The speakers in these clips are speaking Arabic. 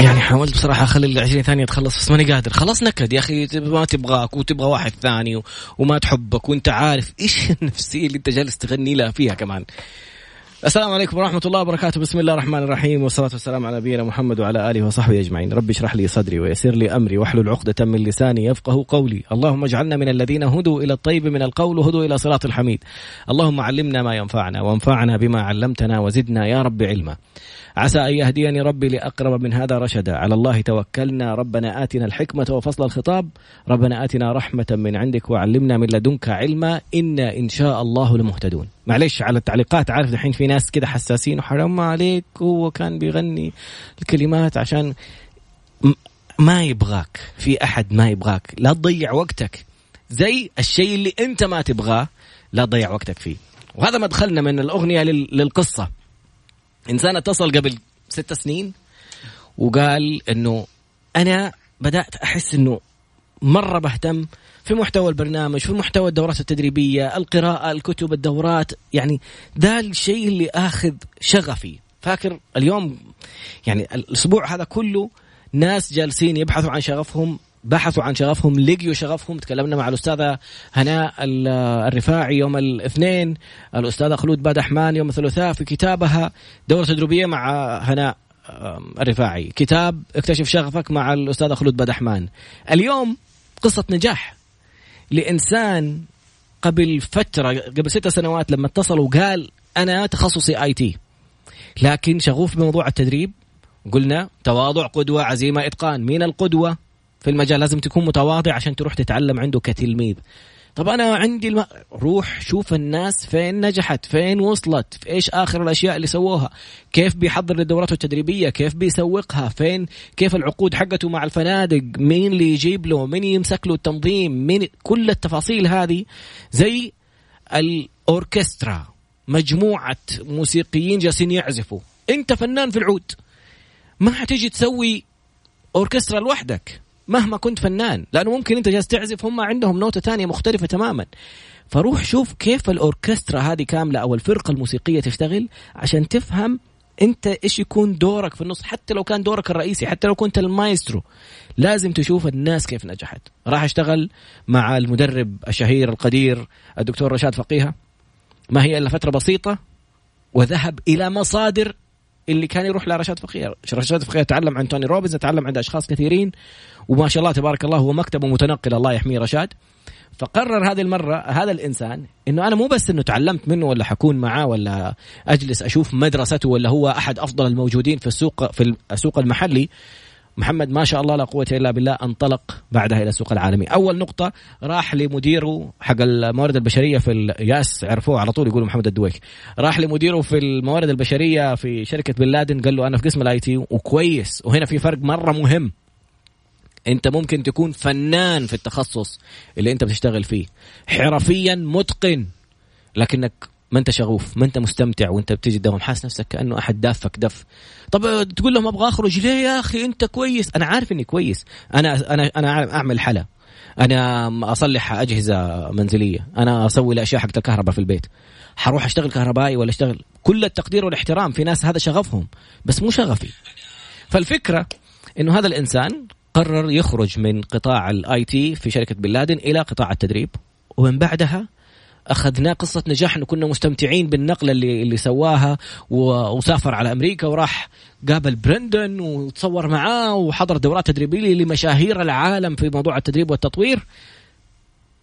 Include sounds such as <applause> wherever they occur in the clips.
يعني حاولت بصراحة أخلي ال 20 ثانية تخلص بس ماني قادر. خلاص نكد يا أخي ما تبغاك وتبغى واحد ثاني وما تحبك وأنت عارف <laughs> إيش النفسية اللي أنت جالس تغني لها فيها كمان. السلام عليكم ورحمة الله وبركاته. بسم الله الرحمن الرحيم والصلاة والسلام على نبينا محمد وعلى آله وصحبه أجمعين. ربي اشرح لي صدري ويسر لي أمري واحلل عقدة من لساني يفقه قولي. اللهم اجعلنا من الذين هدوا إلى الطيب من القول وهدوا إلى صراط الحميد. اللهم علمنا ما ينفعنا وانفعنا بما علمتنا وزدنا يا رب علما. عسى أن يهديني ربي لأقرب من هذا رشدا. على الله توكلنا. ربنا آتنا الحكمة وفصل الخطاب. ربنا آتنا رحمة من عندك وعلمنا من لدنك علما. إنا إن شاء الله لمهتدون. معلش على التعليقات. عارف الحين في ناس كده حساسين. وحرام عليك. هو كان بيغني الكلمات عشان ما يبغاك. في أحد ما يبغاك. لا تضيع وقتك. زي الشيء اللي أنت ما تبغاه. لا تضيع وقتك فيه. وهذا مدخلنا من الأغنية للقصة. إنسان اتصل قبل ست سنين وقال إنه أنا بدأت أحس إنه مرة بهتم في محتوى البرنامج في محتوى الدورات التدريبية القراءة الكتب الدورات يعني ده الشيء اللي آخذ شغفي. فاكر اليوم؟ يعني الأسبوع هذا كله ناس جالسين يبحثوا عن شغفهم بحثوا عن شغفهم لقيوا شغفهم تكلمنا مع الأستاذة هناء الرفاعي يوم الاثنين الأستاذة خلود بادحمان يوم الثلاثاء في كتابها دورة تدريبية مع هناء الرفاعي. كتاب اكتشف شغفك مع الأستاذة خلود بادحمان اليوم قصة نجاح. لإنسان قبل فترة قبل ست سنوات لما اتصل وقال أنا تخصصي آي تي لكن شغوف بموضوع التدريب قلنا تواضع قدوة عزيمة إتقان. مين القدوة؟ في المجال لازم تكون متواضع عشان تروح تتعلم عنده كتلميذ. طب أنا عندي الم... روح شوف الناس فين نجحت فين وصلت في إيش آخر الأشياء اللي سووها كيف بيحضر للدورات التدريبية كيف بيسوقها فين كيف العقود حقته مع الفنادق مين اللي يجيب له مين يمسك له التنظيم مين كل التفاصيل هذه. زي الأوركسترا مجموعة موسيقيين جالسين يعزفوا. أنت فنان في العود ما حتيجي تسوي أوركسترا لوحدك. مهما كنت فنان لأنه ممكن أنت جالس تعزف هم عندهم نوتة ثانية مختلفة تماما. فروح شوف كيف الأوركسترا هذه كاملة أو الفرقة الموسيقية تشتغل عشان تفهم أنت إيش يكون دورك في النص. حتى لو كان دورك الرئيسي حتى لو كنت المايسترو لازم تشوف الناس كيف نجحت. راح أشتغل مع المدرب الشهير القدير الدكتور رشاد فقيه ما هي إلا فترة بسيطة وذهب إلى مصادر اللي كان يروح لرشاد فقيه رشاد فقيه تعلم عن توني روبنز تعلم عند أشخاص كثيرين وما شاء الله تبارك الله هو مكتبه متنقل الله يحميه رشاد. فقرر هذه المرة هذا الإنسان إنه أنا مو بس إنه تعلمت منه ولا حكون معاه ولا أجلس أشوف مدرسته ولا هو أحد أفضل الموجودين في السوق في السوق المحلي. محمد ما شاء الله لا قوة إلا بالله انطلق بعدها إلى السوق العالمي. أول نقطة راح لمديره حق الموارد البشرية في الياس عرفوه على طول يقولوا محمد الدويك. راح لمديره في الموارد البشرية في شركة بن لادن قال له أنا في قسم ال IT وكويس. وهنا في فرق مرة مهم. انت ممكن تكون فنان في التخصص اللي انت بتشتغل فيه. حرفيا متقن لكنك ما انت شغوف ما انت مستمتع وانت بتيجي الدوام حاسس نفسك كأنه أحد دافك دف. طب تقول لهم أبغى أخرج ليه يا أخي؟ أنت كويس. أنا عارف إني كويس. أنا أنا أنا أعمل حلا. أنا أصلح أجهزة منزلية. أنا أسوي الأشياء حقت الكهرباء في البيت. حروح أشتغل كهربائي ولا أشتغل؟ كل التقدير والاحترام في ناس هذا شغفهم بس مو شغفي. فالفكرة إنه هذا الإنسان قرر يخرج من قطاع ال IT في شركة بن لادن إلى قطاع التدريب. ومن بعدها اخذناه قصة نجاح انه كنا مستمتعين بالنقلة اللي اللي سواها وسافر على أمريكا وراح قابل برندن وتصور معاه وحضر دورات تدريبية لمشاهير العالم في موضوع التدريب والتطوير.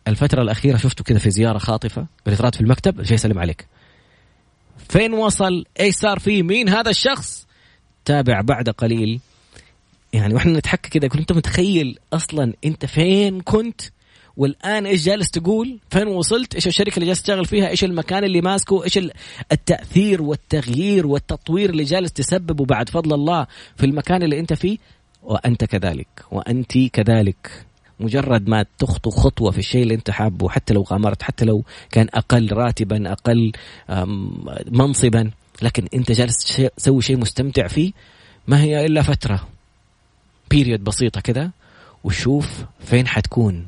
الفترة الأخيرة شفته كذا في زيارة خاطفة بالإطراد في المكتب جاي يسلم عليك. فين وصل إيش صار فيه مين هذا الشخص؟ تابع بعد قليل. يعني وإحنا نتحكى كذا كنت متخيل أصلا أنت فين كنت؟ والآن إيش جالس تقول؟ فين وصلت؟ إيش الشركة اللي جالس تشتغل فيها؟ إيش المكان اللي ماسكه؟ إيش التأثير والتغيير والتطوير اللي جالس تسببه بعد فضل الله في المكان اللي أنت فيه؟ وأنت كذلك وأنت كذلك. مجرد ما تخطو خطوة في الشيء اللي أنت حابه حتى لو غامرت حتى لو كان أقل راتبا أقل منصبا لكن أنت جالس تسوي شيء مستمتع فيه ما هي إلا فترة. بيريود بسيطة كذا وشوف فين حتكون.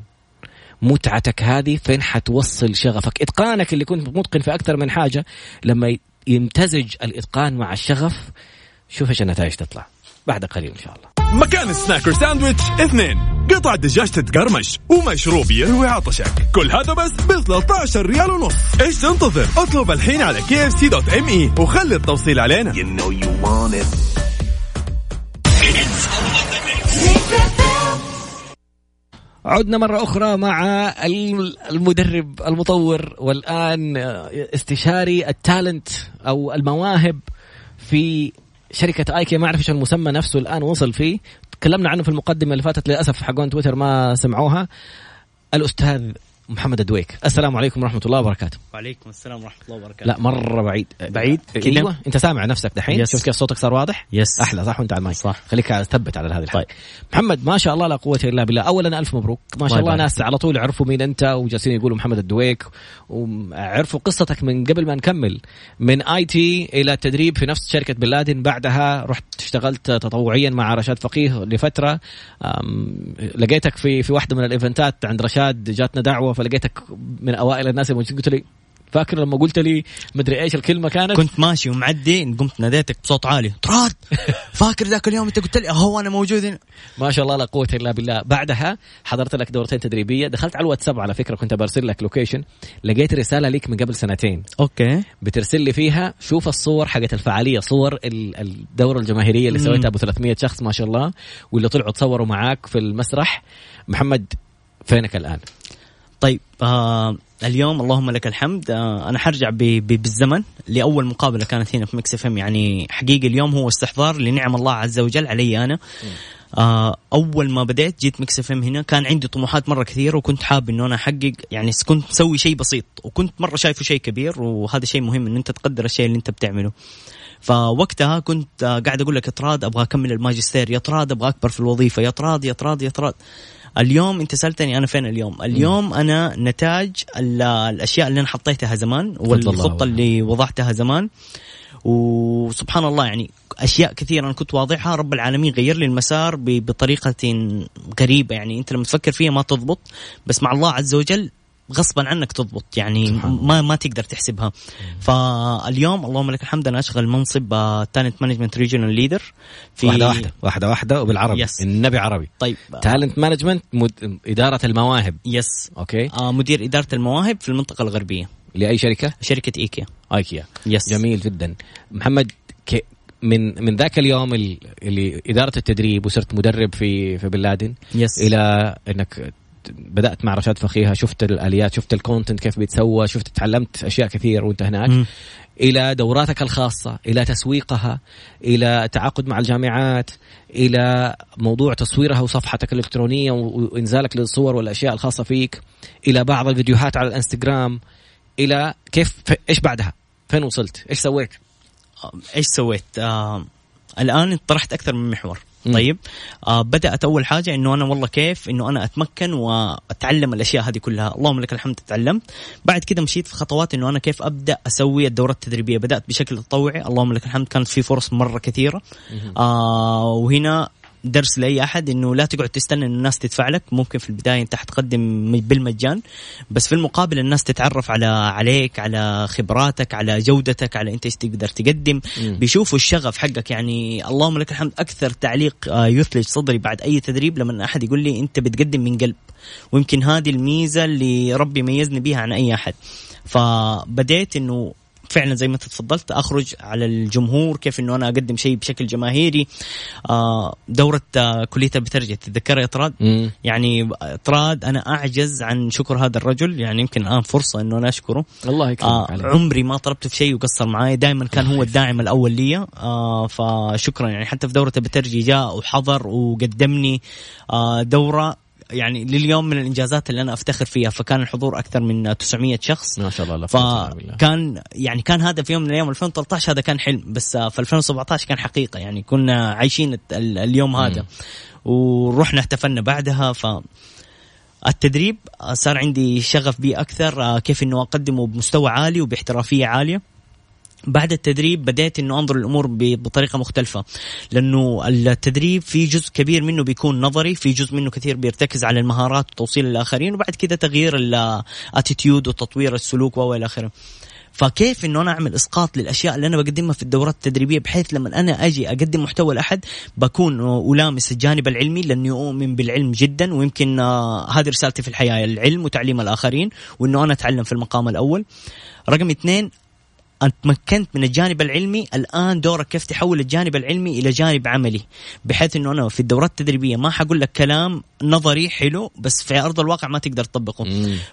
متعتك هذه فين حتوصل شغفك. إتقانك اللي كنت متقن في أكثر من حاجة لما يمتزج الإتقان مع الشغف شوف إيش النتائج تطلع. بعد قليل إن شاء الله. مكان السناكر ساندويتش اثنين. قطع دجاج تتقرمش ومشروب يروي عطشك. كل هذا بس ب 13 ريال ونص. إيش تنتظر؟ اطلب الحين على kfc.me وخلي التوصيل علينا. You know you want it. عدنا مرة أخرى مع المدرب المطور والآن استشاري ال talent أو المواهب في شركة ايكيا ما أعرف إيش المسمى نفسه الآن وصل فيه. تكلمنا عنه في المقدمة اللي فاتت. للأسف حقون تويتر ما سمعوها. الأستاذ محمد الدويك السلام عليكم ورحمة الله وبركاته. وعليكم السلام ورحمة الله وبركاته. لا مرة بعيد. بعيد؟ أيوه. أنت سامع نفسك دحين. شوف كيف صوتك صار واضح؟ yes. أحلى صح؟ وأنت على المايك. صح. خليك ثبت على هذه الحاجة طيب. محمد ما شاء الله لا قوة إلا بالله. اولا ألف مبروك. ما شاء الله. ناس على طول يعرفوا مين أنت وجالسين يقولوا محمد الدويك وعرفوا قصتك من قبل ما نكمل. من IT إلى التدريب في نفس شركة بن لادن. بعدها رحت اشتغلت تطوعيا مع رشاد فقيه لفترة. لقيتك في في واحدة من ال events ات عند رشاد. جاتنا دعوة فلقيتك من أوائل الناس اللي قلت لي فاكر لما قلت لي مدري إيش الكلمة كانت؟ كنت ماشي ومعدي قمت ناديتك بصوت عالي. طراد <laughs> فاكر ذاك اليوم أنت قلت لي هو أنا موجود هنا؟ ما شاء الله لا قوة إلا بالله. بعدها حضرت لك دورتين تدريبية. دخلت على الواتساب على فكرة كنت برسل لك location لقيت رسالة ليك من قبل سنتين. okay. بترسل لي فيها شوف الصور حقت الفعالية صور ال- الدورة الجماهيرية اللي. سويتها أبو 300 شخص ما شاء الله واللي طلعوا تصوروا معاك في المسرح. محمد فينك الآن؟ طيب آه اليوم اللهم لك الحمد. آه أنا حرجع بالزمن لأول مقابلة كانت هنا في مكس إف إم. يعني حقيقي اليوم هو استحضار لنعم الله عز وجل علي أنا. آه أول ما بديت جيت مكس إف إم هنا كان عندي طموحات مرة كثيرة وكنت حابب إنه أنا أحقق يعني كنت مسوي شيء بسيط وكنت مرة شايفه شيء كبير وهذا شيء مهم إن أنت تقدر الشيء اللي أنت بتعمله. فوقتها كنت آه، قاعد أقول لك يا طراد أبغى أكمل الماجستير يا طراد أبغى أكبر في الوظيفة يا طراد يا طراد يا طراد اليوم انت سألتني أنا فين اليوم؟ اليوم أنا نتاج ال- الأشياء اللي أنا حطيتها زمان والخطة اللي وضعتها زمان. وسبحان الله يعني أشياء كثيرة أنا كنت واضحها رب العالمين غير لي المسار بطريقة غريبه يعني. أنت لما تفكر فيها ما تضبط. بس مع الله عز وجل غصبا عنك تضبط يعني. ما ما تقدر تحسبها. فاليوم اللهم لك الحمد أنا أشغل منصب talent management regional leader في واحدة واحدة واحدة واحدة وبالعربي. yes. النبي عربي. طيب. talent management مد... إدارة المواهب. yes okay. آه مدير إدارة المواهب في المنطقة الغربية. لأي شركة؟ شركة إيكيا. إيكيا. yes جميل جدا. محمد ك... من من ذاك اليوم ال- اللي إدارة التدريب وصرت مدرب في في بن لادن. yes إلى إنك بدأت مع رشاد فقيه شفت الآليات شفت ال content كيف بيتسوى شفت تعلمت أشياء كثير وأنت هناك مم. إلى دوراتك الخاصة إلى تسويقها إلى التعاقد مع الجامعات إلى موضوع تصويرها وصفحتك الإلكترونية وإنزالك للصور والأشياء الخاصة فيك إلى بعض الفيديوهات على الإنستغرام إلى كيف ف- إيش بعدها فين وصلت إيش سويت إيش سويت؟ آه الآن طرحت أكثر من محور. طيب. آه بدأت أول حاجة إنه أنا والله كيف إنه أنا أتمكن وأتعلم الأشياء هذه كلها. اللهم لك الحمد تعلمت. بعد كده مشيت في خطوات إنه أنا كيف أبدأ أسوي الدورات التدريبية. بدأت بشكل تطوعي اللهم لك الحمد كانت في فرص مرة كثيرة. آه وهنا درس لأي أحد إنه لا تقعد تستنى ان الناس تدفع لك. ممكن في البداية أنت حتقدم بالمجان بس في المقابل الناس تتعرف على عليك على خبراتك على جودتك على أنت إيش تقدر تقدم. بيشوفوا الشغف حقك. يعني اللهم لك الحمد. أكثر تعليق آه، يثلج صدري بعد أي تدريب لما أحد يقول لي أنت بتقدم من قلب. ويمكن هذه الميزة اللي ربي ميزني بيها عن أي أحد. فبديت إنه فعلا زي ما انت تفضلت أخرج على الجمهور كيف إنه أنا أقدم شيء بشكل جماهيري. آه، دورة آه، كلية البترجه تتذكرها يا طراد. يعني طراد أنا أعجز عن شكر هذا الرجل يعني يمكن الآن فرصة إنه أنا أشكره. الله يكرمك آه عليك. عمري ما طلبت في شيء وقصر معي دائما كان هو الداعم الأول لي فشكرا يعني حتى في دورة البترجي جاء وحضر وقدمني. دورة يعني لليوم من الإنجازات اللي أنا أفتخر فيها فكان الحضور أكثر من 900 شخص. ما شاء الله. فكان يعني كان هذا في يوم من الأيام 2013 هذا كان حلم بس في 2017 كان حقيقة يعني كنا عايشين اليوم هذا. ورحنا احتفلنا بعدها ف التدريب صار عندي شغف به أكثر آه، كيف إنه أقدمه بمستوى عالي وباحترافية عالية. بعد التدريب بديت إنه أنظر الأمور ب- بطريقة مختلفة لأنه التدريب في جزء كبير منه بيكون نظري في جزء منه كثير بيرتكز على المهارات وتوصيل الآخرين وبعد كده تغيير الاتيتيود وتطوير السلوك وإلى آخره. فكيف إنه أنا أعمل إسقاط للأشياء اللي أنا بقدمها في الدورات التدريبية بحيث لما أنا أجي أقدم محتوى لأحد بكون ألامس الجانب العلمي لأني أؤمن بالعلم جدا ويمكن آه، هذه رسالتي في الحياة العلم وتعليم الآخرين وأنه أنا أتعلم في المقام الأول. رقم اثنين تمكنت من الجانب العلمي الآن دورك كيف تحول الجانب العلمي إلى جانب عملي؟ بحيث إنه أنا في الدورات التدريبية ما حقول لك كلام نظري حلو بس في أرض الواقع ما تقدر تطبقه.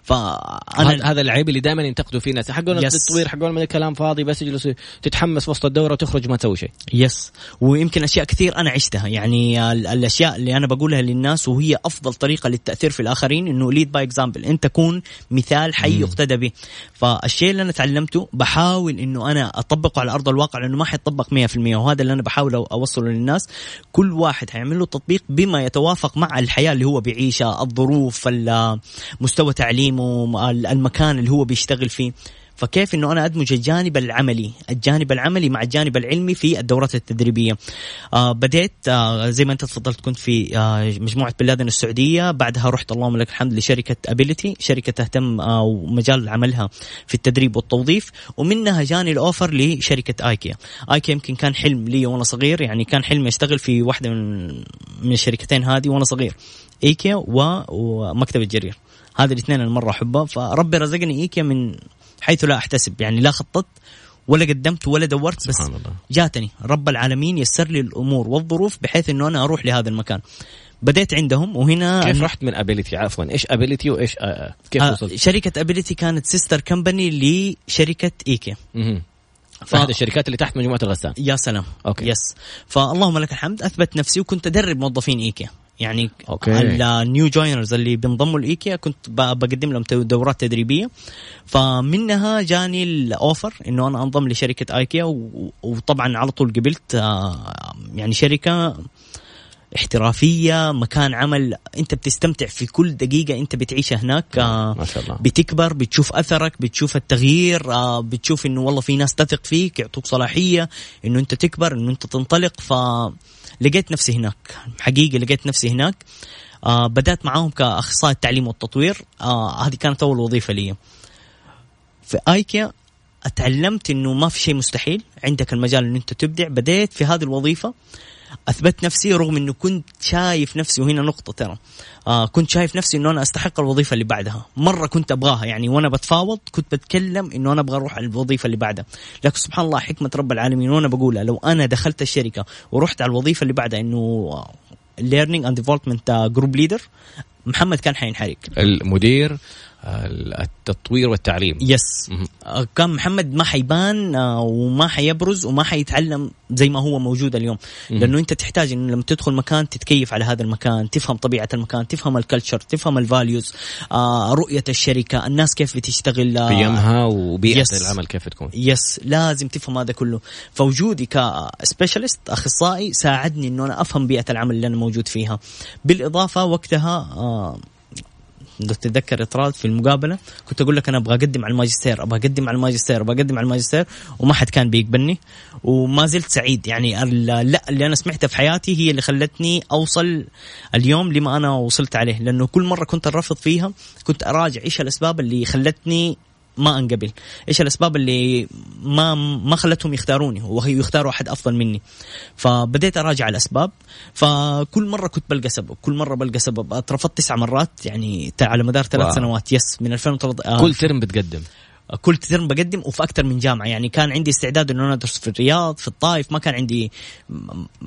فأنا هذا العيب اللي دائما ينتقدوا فيه الناس. حقون التطوير حقون من كلام فاضي بس يجلس تتحمس وسط الدورة وتخرج ما تسوي شيء. yes ويمكن أشياء كثير أنا عشتها. يعني الأشياء اللي أنا بقولها للناس وهي أفضل طريقة للتأثير في الآخرين إنه lead by example أنت كون مثال حي يقتدى به. فالشيء اللي أنا تعلمته بحاول إنه أنا أطبقه على أرض الواقع لأنه ما حيطبق 100% وهذا اللي أنا بحاول أوصله للناس. كل واحد حيعمل له تطبيق بما يتوافق مع الحياة اللي هو بيعيشها الظروف مستوى تعليمه المكان اللي هو بيشتغل فيه. فكيف إنه أنا أدمج الجانب العملي الجانب العملي مع الجانب العلمي في الدورات التدريبية. آه بديت آه زي ما أنت تفضلت كنت في آه مجموعة بن لادن السعودية. بعدها رحت اللهم لك الحمد لشركة Ability شركة تهتم آه ومجال عملها في التدريب والتوظيف. ومنها جاني ال offer لشركة آيكيا. آيكيا يمكن كان حلم لي وأنا صغير يعني كان حلمي اشتغل في واحدة من من الشركتين هذه وأنا صغير آيكيا ومكتبة جرير. هذه الاثنين أنا مره أحبها. فربي رزقني آيكيا من حيث لا أحتسب. يعني لا خططت ولا قدمت ولا دورت بس الله. جاتني. رب العالمين يسر لي الأمور والظروف بحيث إنه أنا أروح لهذا المكان. بديت عندهم وهنا كيف رحت من Ability عفوا. إيش Ability وإيش آه, آه، كيف آه وصلت؟ شركة Ability كانت sister company لشركة إيكيا. ف... هذه الشركات اللي تحت مجموعة الغسان. يا سلام. okay. yes فاللهم لك الحمد. أثبت نفسي وكنت أدرب موظفين إيكيا. يعني okay. ال new joiners اللي بينضموا لإيكيا كنت بقدم لهم دورات تدريبية. فمنها جاني ال offer إنه أنا أنضم لشركة إيكيا وطبعا على طول قبلت آه، يعني شركة احترافية مكان عمل أنت بتستمتع في كل دقيقة أنت بتعيشها هناك آه، ما شاء الله. بتكبر بتشوف أثرك بتشوف التغيير آه، بتشوف إنه والله في ناس تثق فيك يعطوك صلاحية إنه أنت تكبر إنه أنت تنطلق. ف لقيت نفسي هناك. حقيقي لقيت نفسي هناك. آه بدأت معاهم كأخصائي التعليم والتطوير. آه هذه كانت أول وظيفة لي. في آيكيا أتعلمت إنه ما في شيء مستحيل. عندك المجال إن أنت تبدع. بديت في هذه الوظيفة. أثبت نفسي رغم انه كنت شايف نفسي وهنا نقطة ترى. آه كنت شايف نفسي إنه أنا أستحق الوظيفة اللي بعدها. مرة كنت أبغاها يعني وأنا بتفاوض كنت بتكلم إنه أنا أبغى أروح على الوظيفة اللي بعدها. لكن سبحان الله حكمة رب العالمين وأنا بقولها لو أنا دخلت الشركة ورحت على الوظيفة اللي بعدها إنه learning and development group leader محمد كان حينحرق. المدير التطوير والتعليم. yes كان محمد ما حيبان آه، وما حيبرز وما حيتعلم زي ما هو موجود اليوم. لأنه أنت تحتاج انه لما تدخل مكان تتكيف على هذا المكان تفهم طبيعة المكان تفهم ال culture تفهم ال values آه، رؤية الشركة الناس كيف بتشتغل آه، قيمها وبيئة yes العمل كيف تكون. yes لازم تفهم هذا كله. فوجودي كسبيشالست أخصائي ساعدني إنه أنا أفهم بيئة العمل اللي أنا موجود فيها. بالإضافة وقتها لو تتذكر إطراد في المقابلة كنت أقول لك أنا أبغى أقدم على الماجستير أبغى أقدم على الماجستير أبغى أقدم على الماجستير وما حد كان بيقبلني وما زلت سعيد. يعني لا اللي أنا سمعتها في حياتي هي اللي خلتني أوصل اليوم لما أنا وصلت عليه لأنه كل مرة كنت الرفض فيها كنت أراجع إيش الأسباب اللي خلتني ما أنقبل. إيش الأسباب اللي ما ما خلتهم يختاروني؟ وهي يختاروا أحد أفضل مني. فبديت أراجع الأسباب. فكل مرة كنت بلقى سبب. كل مرة بلقى سبب. أترفضت تسع مرات. يعني على مدار ثلاث سنوات. yes من 2013 كل term بتقدم. كل term بقدم وفي أكثر من جامعة. يعني كان عندي استعداد إنه أنا أدرس في الرياض في الطائف ما كان عندي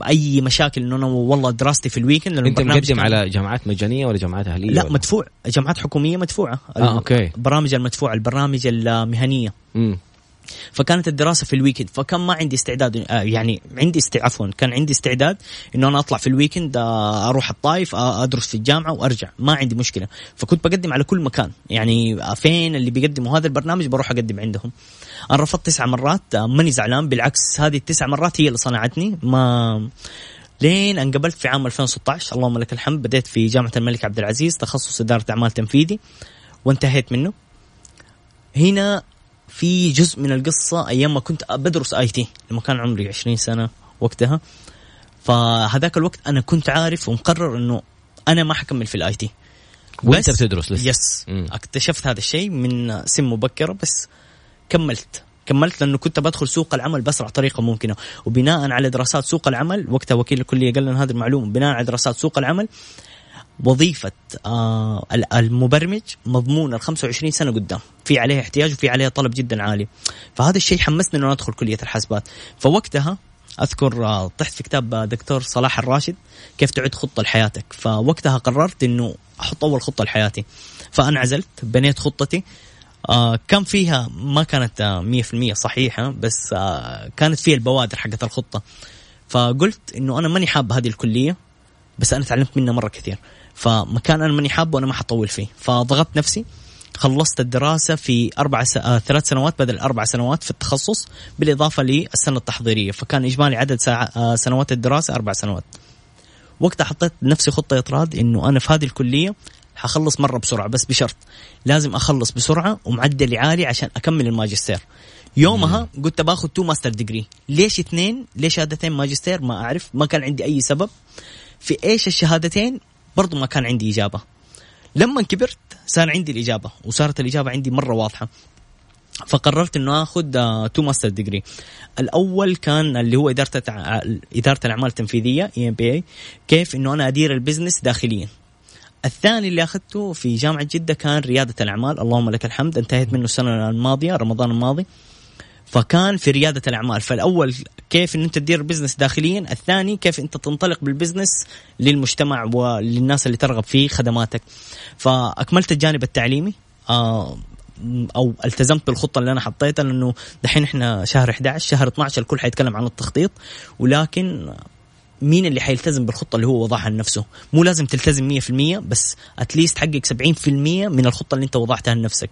أي مشاكل إنه أنا والله دراستي في ال weekend أنت مقدم على جامعات مجانية ولا جامعات أهلية لا ولا؟ مدفوع. جامعات حكومية مدفوعة. آه okay. البرامج المدفوعة البرامج المهنية. امم فكانت الدراسة في ال weekend فكان ما عندي استعداد آه، يعني عندي است... عفوا كان عندي استعداد إنه أنا أطلع في ال weekend آه، أروح الطايف آه، أدرس في الجامعة وأرجع. ما عندي مشكلة. فكنت بقدم على كل مكان. يعني فين اللي بيقدموا؟ هذا البرنامج بروح أقدم عندهم. أنا رفضت تسع مرات ماني زعلان بالعكس هذه التسع مرات هي اللي صنعتني. ما لين انقبلت في عام 2016 اللهم لك الحمد بديت في جامعة الملك عبد العزيز تخصص إدارة أعمال تنفيذي وانتهيت منه. هنا في جزء من القصة أيام ما كنت بدرس IT لما كان عمري 20 سنة وقتها. فهذاك الوقت أنا كنت عارف ومقرر إنه أنا ما حكمل في ال IT وأنت بتدرس لسه. yes مم. اكتشفت هذا الشيء من سن مبكرة بس كملت. كملت لأنه كنت بدخل سوق العمل بأسرع طريقة ممكنة. وبناء على دراسات سوق العمل وقتها وكيل الكلية قال لنا هذه المعلومة بناء على دراسات سوق العمل وظيفة آه المبرمج مضمون ال 25 سنة قدام. في عليه احتياج وفي عليه طلب جدا عالي. فهذا الشيء حمسني إنه أدخل كلية الحاسبات. فوقتها أذكر آه طحت في كتاب دكتور صلاح الراشد كيف تعد خطة لحياتك. فوقتها قررت إنه أحط أول خطة لحياتي. فانعزلت بنيت خطتي. آه كان فيها ما كانت آه 100% صحيحة بس آه كانت فيها البوادر حقت الخطة. فقلت إنه أنا ماني حاب هذه الكلية بس أنا تعلمت منها مرة كثير. فمكان أنا ماني حابه وأنا ما حطول فيه. فضغطت نفسي خلصت الدراسة في أربع س... آه ثلاث سنوات بدل أربع سنوات في التخصص بالإضافة للسنة التحضيرية. فكان إجمالي عدد ساعة آه سنوات الدراسة أربع سنوات. وقتها حطيت نفسي خطة إطراد إنه أنا في هذه الكلية حخلص مرة بسرعة بس بشرط لازم أخلص بسرعة ومعدلي عالي عشان أكمل الماجستير. يومها قلت باخذ two master degree ليش اثنين؟ ليش شهادتين ماجستير؟ ما أعرف. ما كان عندي أي سبب. في إيش الشهادتين؟ برضو ما كان عندي إجابة. لما كبرت صار عندي الإجابة وصارت الإجابة عندي مرة واضحة. فقررت إنه آخذ two master degree الأول كان اللي هو إدارة إدارة الأعمال التنفيذية EMBA كيف إنه أنا أدير ال business داخليا. الثاني اللي أخذته في جامعة جدة كان ريادة الأعمال. اللهم لك الحمد انتهيت منه السنة الماضية رمضان الماضي. فكان في ريادة الأعمال. فالأول كيف إن أنت تدير business داخليا الثاني كيف أنت تنطلق بال business للمجتمع وللناس اللي ترغب في خدماتك. فأكملت الجانب التعليمي. آه أو التزمت بالخطة اللي أنا حطيتها لأنه دحين إحنا شهر 11 شهر 12 الكل حيتكلم عن التخطيط. ولكن مين اللي حيلتزم بالخطة اللي هو وضعها لنفسه؟ مو لازم تلتزم 100% بس at least حقق 70% من الخطة اللي انت وضعتها لنفسك.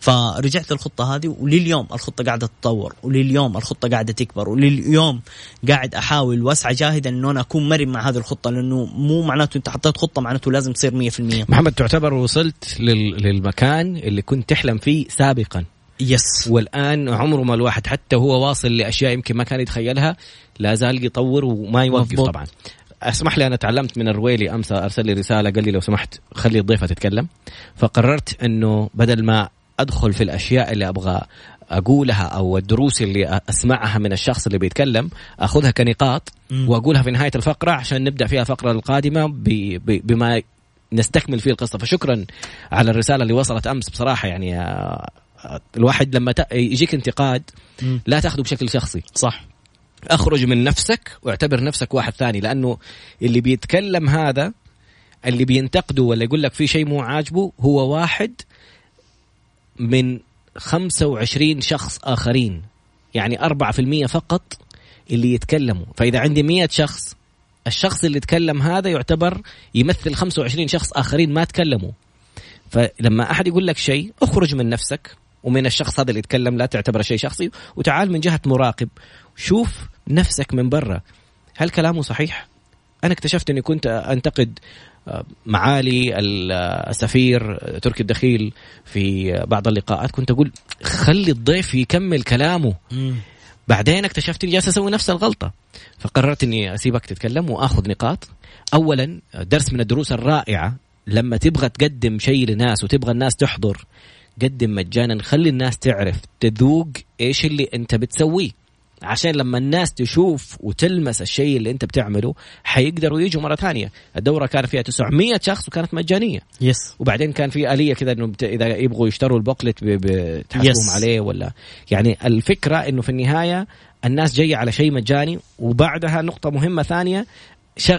فرجعت الخطه هذه ولليوم الخطة قاعدة تتطور ولليوم الخطة قاعدة تكبر ولليوم قاعد أحاول وأسعى جاهدا إنه أنا أكون مرن مع هذه الخطة لأنه مو معناته أنت حطيت خطة معناته لازم تصير 100% محمد تعتبر وصلت للمكان اللي كنت تحلم فيه سابقا. يس والآن عمره ما الواحد حتى هو واصل لأشياء يمكن ما كان يتخيلها لا زال يطور وما يوقف مفبوط. طبعا. أسمح لي أنا تعلمت من الرويلي امس أرسل لي رسالة قال لي لو سمحت خلي الضيفة تتكلم. فقررت إنه بدل ما أدخل في الأشياء اللي أبغى أقولها أو الدروس اللي أسمعها من الشخص اللي بيتكلم أخذها كنقاط وأقولها في نهاية الفقرة عشان نبدأ فيها الفقرة القادمة بما نستكمل فيه القصة. فشكرا على الرسالة اللي وصلت أمس بصراحة يعني آه، الواحد لما يجيك انتقاد لا تاخذه بشكل شخصي. صح. اخرج من نفسك واعتبر نفسك واحد ثاني لأنه اللي بيتكلم هذا اللي بينتقده ولا يقول لك في شيء مو عاجبه هو واحد من 25 شخص آخرين. يعني 4% فقط اللي يتكلموا. فإذا عندي 100 شخص الشخص اللي تكلم هذا يعتبر يمثل 25 شخص آخرين ما تكلموا. فلما أحد يقول لك شيء اخرج من نفسك. ومن الشخص هذا اللي يتكلم لا تعتبره شيء شخصي. وتعال من جهة مراقب. شوف نفسك من برا. هل كلامه صحيح؟ أنا اكتشفت إني كنت أنتقد آه، معالي السفير تركي الدخيل في بعض اللقاءات. كنت أقول خلي الضيف يكمل كلامه. بعدين اكتشفت إني جالس أسوي نفس الغلطة. فقررت إني اسيبك تتكلم وأخذ نقاط. اولا درس من الدروس الرائعة. لما تبغى تقدم شيء لناس وتبغى الناس تحضر قدم مجانا خلي الناس تعرف تذوق إيش اللي أنت بتسويه. عشان لما الناس تشوف وتلمس الشيء اللي أنت بتعمله حيقدروا يجوا مرة ثانية. الدورة كان فيها 900 شخص وكانت مجانية. يس وبعدين كان في آلية كذا إنه بت... إذا يبغوا يشتروا البوكلت بتحاسبهم عليه ولا. يعني الفكرة إنه في النهاية الناس جاية على شيء مجاني وبعدها نقطة مهمة ثانية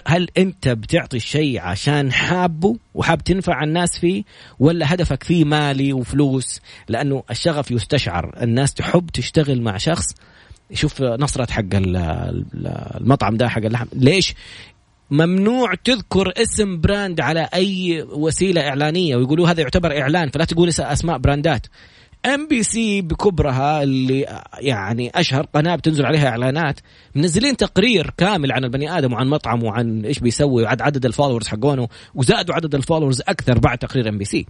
هل انت بتعطي الشيء عشان حابه وحاب تنفع الناس فيه ولا هدفك فيه مالي وفلوس؟ لأنه الشغف يستشعر. الناس تحب تشتغل مع شخص. شوف نصرت حق المطعم ده حق اللحم. ليش؟ ممنوع تذكر اسم brand على أي وسيلة إعلانية ويقولوا هذا يعتبر إعلان فلا تقول أسماء براندات. MBC بكبرها اللي يعني أشهر قناة بتنزل عليها إعلانات منزلين تقرير كامل عن البني آدم وعن مطعم وعن إيش بيسوي وعد عدد ال followers حقونه وزادوا عدد ال followers أكثر بعد تقرير MBC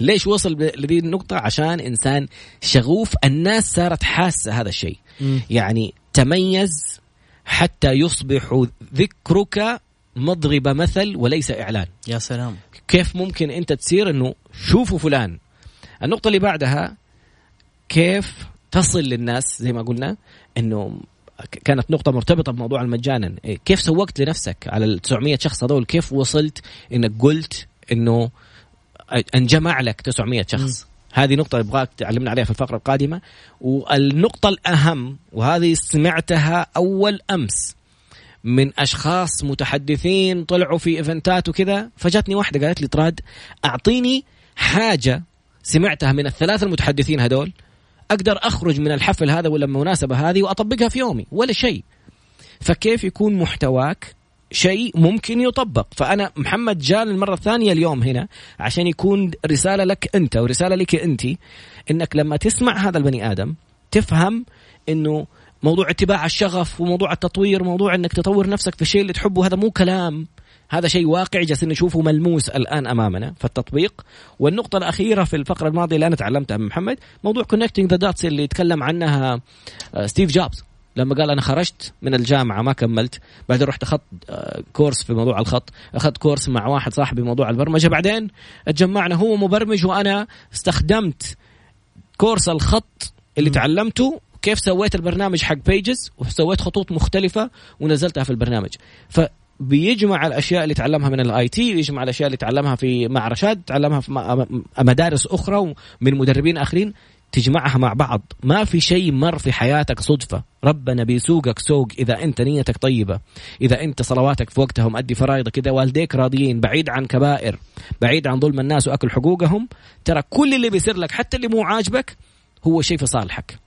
ليش وصل لذي النقطة؟ عشان إنسان شغوف الناس صارت حاسة هذا الشيء. يعني تميز حتى يصبح ذكرك مضرب مثل وليس إعلان. يا سلام. كيف ممكن أنت تصير أنه شوفوا فلان؟ النقطة اللي بعدها كيف تصل للناس زي ما قلنا إنه كانت نقطة مرتبطة بموضوع المجان. إيه، كيف سوقت لنفسك على ال 900 شخص هذول؟ كيف وصلت إنك قلت إنه أنجمع لك 900 شخص؟ م. هذه نقطة يبغاك تعلمنا عليها في الفقرة القادمة. والنقطة الأهم وهذه سمعتها أول أمس من أشخاص متحدثين طلعوا في إيفنتات وكذا فجاتني واحدة قالت لي طراد أعطيني حاجة سمعتها من الثلاثة المتحدثين هذول أقدر أخرج من الحفل هذا ولا المناسبة هذه وأطبقها في يومي ولا شيء. فكيف يكون محتواك شيء ممكن يطبق؟ فأنا محمد جاء المرة الثانية اليوم هنا عشان يكون رسالة لك أنت ورسالة لك أنت إنك لما تسمع هذا البني آدم تفهم إنه موضوع اتباع الشغف وموضوع التطوير وموضوع إنك تطور نفسك في الشيء اللي تحبه هذا مو كلام. هذا شيء واقعي جالسين نشوفه ملموس الآن أمامنا. في التطبيق والنقطة الأخيرة في الفقرة الماضية اللي أنا تعلمتها من محمد موضوع connecting the dots اللي يتكلم عنها ستيف آه، جوبز. لما قال أنا خرجت من الجامعة ما كملت. بعدين رحت أخذت آه، كورس في موضوع الخط. أخذت كورس مع واحد صاحبي موضوع البرمجة. بعدين اتجمعنا هو مبرمج وأنا استخدمت كورس الخط اللي م. تعلمته. كيف سويت البرنامج حق pages وسويت خطوط مختلفة ونزلتها في البرنامج. ف بيجمع الأشياء اللي تعلمها من ال IT ويجمع الأشياء اللي تعلمها في مع رشاد تعلمها في مدارس أخرى ومن مدربين آخرين تجمعها مع بعض. ما في شيء مر في حياتك صدفة. ربنا بيسوقك سوق إذا أنت نيتك طيبة. إذا أنت صلواتك في وقتها ومؤدي فرائضك. إذا والديك راضيين بعيد عن كبائر بعيد عن ظلم الناس وأكل حقوقهم ترى كل اللي بيصير لك حتى اللي مو عاجبك هو شيء في صالحك.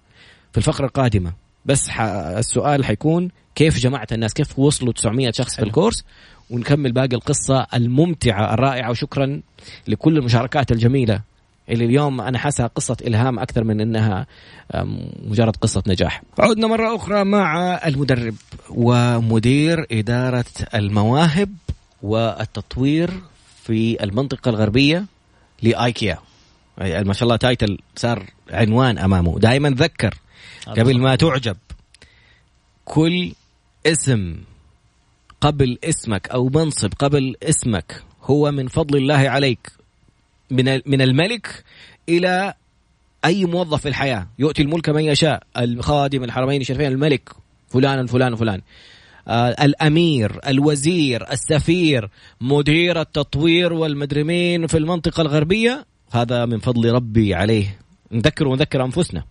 في الفقرة القادمة بس السؤال حيكون كيف جمعت الناس؟ كيف وصلوا 900 شخص في الكورس؟ ونكمل باقي القصة الممتعة الرائعة وشكرا لكل المشاركات الجميلة اللي اليوم أنا حاسها قصة إلهام أكثر من أنها مجرد قصة نجاح. عدنا مرة أخرى مع المدرب ومدير إدارة المواهب والتطوير في المنطقة الغربية لآيكيا ما شاء الله تايتل صار عنوان أمامه. دائما ذكر قبل ما تعجب كل اسم قبل اسمك أو منصب قبل اسمك هو من فضل الله عليك من من الملك إلى أي موظف في الحياة. يؤتي الملك من يشاء الخادم الحرمين الشريفين الملك فلان الفلان وفلان آه الأمير الوزير السفير مدير التطوير والمدرمين في المنطقة الغربية هذا من فضل ربي عليه. نذكر ونذكر أنفسنا.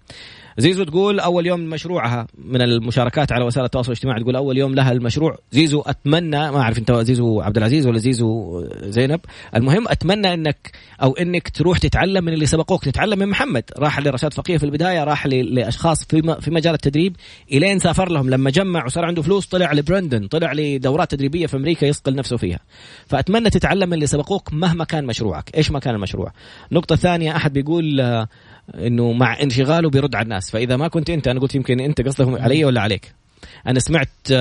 زيزو تقول أول يوم مشروعها من المشاركات على وسائل التواصل الاجتماعي تقول أول يوم لها المشروع. زيزو أتمنى ما أعرف أنت زيزو عبد العزيز ولا زيزو زينب. المهم أتمنى أنك أو أنك تروح تتعلم من اللي سبقوك. تتعلم من محمد. راح لرشاد فقيه في البداية راح لأشخاص في في مجال التدريب. إلين سافر لهم. لما جمع وصار عنده فلوس طلع لبرندن طلع لدورات تدريبية في أمريكا يصقل نفسه فيها. فأتمنى تتعلم من اللي سبقوك مهما كان مشروعك. إيش ما كان المشروع؟ نقطة ثانية أحد بيقول إنه مع انشغاله بيرد على الناس. فإذا ما كنت أنت أنا قلت يمكن أنت قصدك علي ولا عليك. أنا سمعت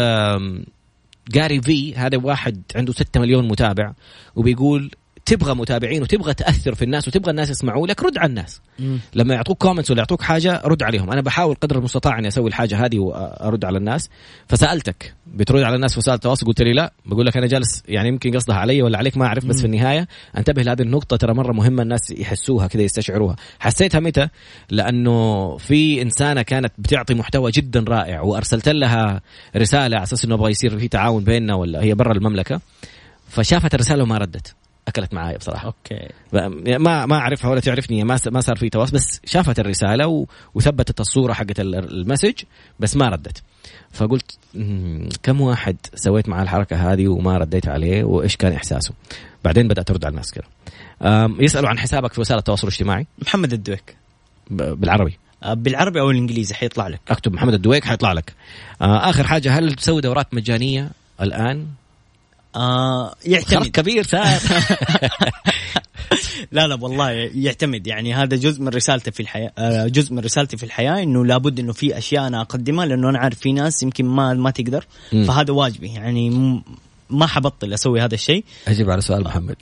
جاري في هذا واحد عنده 6 مليون متابع وبيقول تبغى متابعين وتبغى تأثر في الناس وتبغى الناس يسمعوا لك رد على الناس. مم. لما يعطوك كومنتس ولا يعطوك حاجة رد عليهم. أنا بحاول قدر المستطاع أني أسوي الحاجة هذه وأرد على الناس. فسألتك. بترد على الناس في وسائل التواصل قلت لي لا. بقول لك أنا جالس يعني يمكن قصدها علي ولا عليك ما أعرف بس مم. في النهاية أنتبه لهذه النقطة. ترى مرة مهمة الناس يحسوها كذا يستشعروها. حسيتها متى؟ لأنه في إنسانة كانت بتعطي محتوى جدا رائع وأرسلت لها رسالة على أساس إنه أبغى يصير في تعاون بيننا ولا هي برا المملكة. فشافت الرسالة وما ردت. أكلت معايا بصراحة. أوكي. ما ما أعرفها ولا تعرفني ما ما صار في تواصل بس شافت الرسالة و... وثبتت الصورة حقت ال message بس ما ردت. فقلت كم واحد سويت معاه الحركة هذه وما رديت عليه؟ وإيش كان إحساسه؟ بعدين بدأت أرد على الناس كذا يسألوا عن حسابك في وسائل التواصل الاجتماعي. محمد الدويك. بالعربي. أه، بالعربي أو الإنجليزي حيطلع لك. أكتب محمد الدويك حيطلع لك. آه، آخر حاجة هل تسوي دورات مجانية الآن؟ آه يعتمد. كبير صار <laughs> لا لا والله يعتمد. يعني هذا جزء من رسالتي في الحياة آه جزء من رسالتي في الحياة إنه لابد إنه في أشياء أنا أقدمها لأنه أنا عارف في ناس يمكن ما ما تقدر. فهذا واجبي. يعني ما حبطل أسوي هذا الشيء. أجيب على سؤال محمد.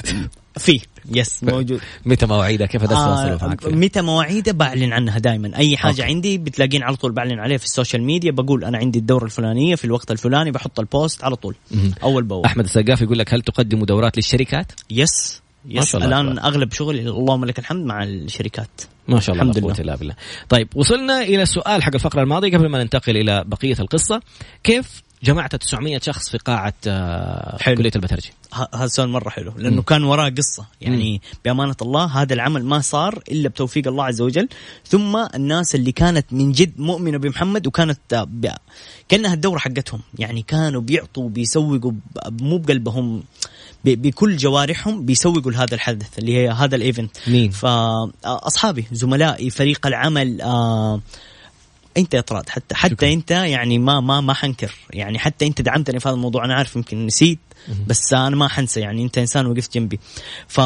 في. yes موجود. متى مواعيدها كيف اتواصل آه معك متى مواعيدها بعلن عنها دائما أي حاجة أوكي. عندي بتلاقين على طول بعلن عليها في ال social media. بقول أنا عندي الدورة الفلانية في الوقت الفلاني بحط ال post على طول. أول بأول. أحمد السقاف يقول لك هل تقدموا دورات للشركات؟ yes yes الله الآن أغلب شغلي اللهم لك الحمد مع الشركات. ما شاء الله الحمد قوة الا بالله. طيب وصلنا إلى السؤال حق الفقرة الماضية قبل ما ننتقل إلى بقية القصة، كيف جمعت 900 شخص في قاعة آه، حلو. كلية البترجي؟ ه- هذا سؤال مرة حلو لأنه كان وراه قصة يعني بأمانة الله هذا العمل ما صار إلا بتوفيق الله عز وجل ثم الناس اللي كانت من جد مؤمنة بمحمد وكانت آه،. كأنها الدورة حقتهم يعني كانوا بيعطوا بيسوقوا مو بقلبهم. بكل جوارحهم بيسوقوا لهذا الحدث اللي هي هذا الايفنت مين؟ فاصحابي زملائي فريق العمل آه أنت يا طراد حتى حتى شكراً. أنت يعني ما ما ما حنكر. يعني حتى أنت دعمتني في هذا الموضوع أنا عارف يمكن نسيت بس أنا ما حنسى. يعني أنت إنسان وقفت جنبي. ف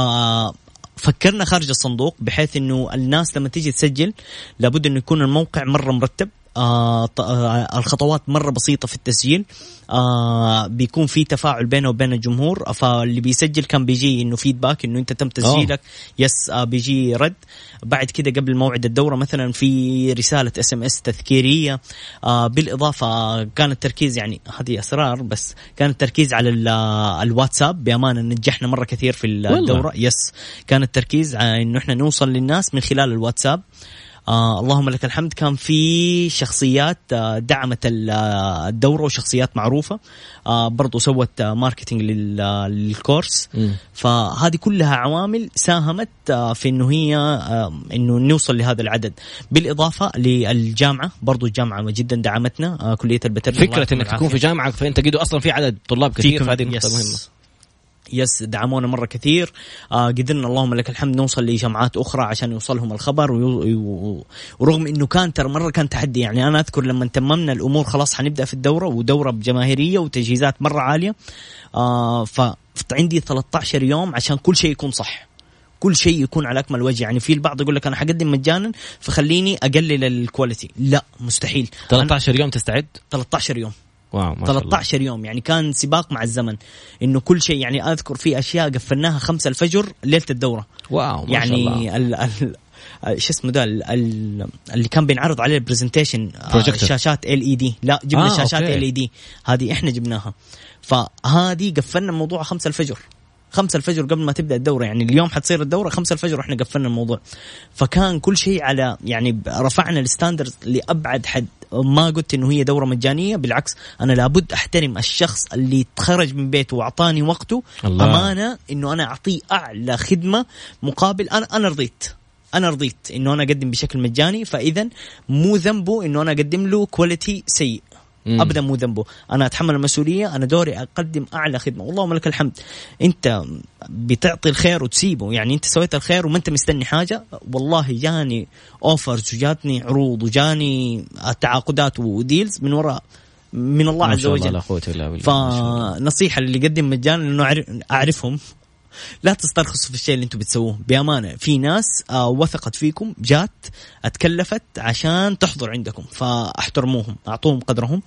فكرنا خارج الصندوق بحيث إنه الناس لما تيجي تسجل لابد إنه يكون الموقع مرة مرتب. آه آه الخطوات مرة بسيطة في التسجيل. آه بيكون في تفاعل بينه وبين الجمهور. فاللي بيسجل كان بيجي إنه feedback إنه أنت تم تسجيلك. yes آه بيجي رد. بعد كده قبل موعد الدورة مثلا في رسالة SMS تذكيرية. آه بالإضافة كان التركيز يعني هذه أسرار بس كان التركيز على آه، الواتساب. بأمانة نجحنا مرة كثير في والله. الدورة. yes كان التركيز على إنه إحنا نوصل للناس من خلال الواتساب. آه اللهم لك الحمد كان في شخصيات آه دعمت آه، الدورة وشخصيات معروفة آه برضو سوت آه marketing آه، للكورس مم. فهذه كلها عوامل ساهمت آه، في إنه هي آه، إنه نوصل لهذا العدد بالإضافة للجامعة برضو الجامعة جدا دعمتنا آه، كلية البترول فكرة إنك تكون في. جامعة فأنت قد أصلا في عدد طلاب كثير فهذه نقطة يس. مهمة. يس دعمونا مرة كثير. آه قدرنا اللهم لك الحمد نوصل لجامعات أخرى عشان يوصلهم الخبر ورغم إنه كان ترى مرة كان تحدي يعني أنا أذكر لما تممنا الأمور خلاص حنبدأ في الدورة ودورة بجماهيرية وتجهيزات مرة عالية. آه فعندي 13 يوم عشان كل شيء يكون صح. كل شيء يكون على أكمل وجه. يعني في البعض يقول لك أنا حقدم مجانا فخليني أقلل ال quality. لا مستحيل. أنا 13 يوم تستعد؟ 13 يوم. wow ما شاء الله. 13 يوم. يعني كان سباق مع الزمن. إنه كل شيء يعني أذكر في أشياء قفلناها خمسة الفجر ليلة الدورة. wow ما شاء الله. يعني ال ال شو اسمه ده ال- ال- اللي كان بينعرض عليه ال presentation projector. شاشات LED لا جبنا آه، آه شاشات. ال LED هذه إحنا جبناها. فهذه قفلنا الموضوع خمسة الفجر. خمسة الفجر قبل ما تبدأ الدورة يعني اليوم حتصير الدورة خمسة الفجر وإحنا قفلنا الموضوع. فكان كل شيء على يعني رفعنا ال standards لأبعد حد. ما قلت إنه هي دورة مجانية بالعكس أنا لابد أحترم الشخص اللي تخرج من بيته وأعطاني وقته. الله. أمانة إنه أنا أعطيه أعلى خدمة مقابل أنا أنا رضيت. أنا رضيت إنه أنا أقدم بشكل مجاني فاذا مو ذنبه إنه أنا أقدم له quality سيء. مم. أبدا مو ذنبه. أنا أتحمل المسؤولية أنا دوري أقدم أعلى خدمة. والله لك الحمد. أنت بتعطي الخير وتسيبه. يعني أنت سويت الخير وما أنت مستني حاجة؟ والله جاني offers وجاتني عروض وجاني تعاقدات و deals من وراء من الله عز شاء الله وجل. لا قوة إلا بالله. فنصيحة اللي يقدم مجانا إنه أعرف- أعرفهم. لا تسترخصوا في الشيء اللي أنتم بتسووه. بأمانة في ناس آه وثقت فيكم جات اتكلفت عشان تحضر عندكم فاحترموهم أعطوهم قدرهم.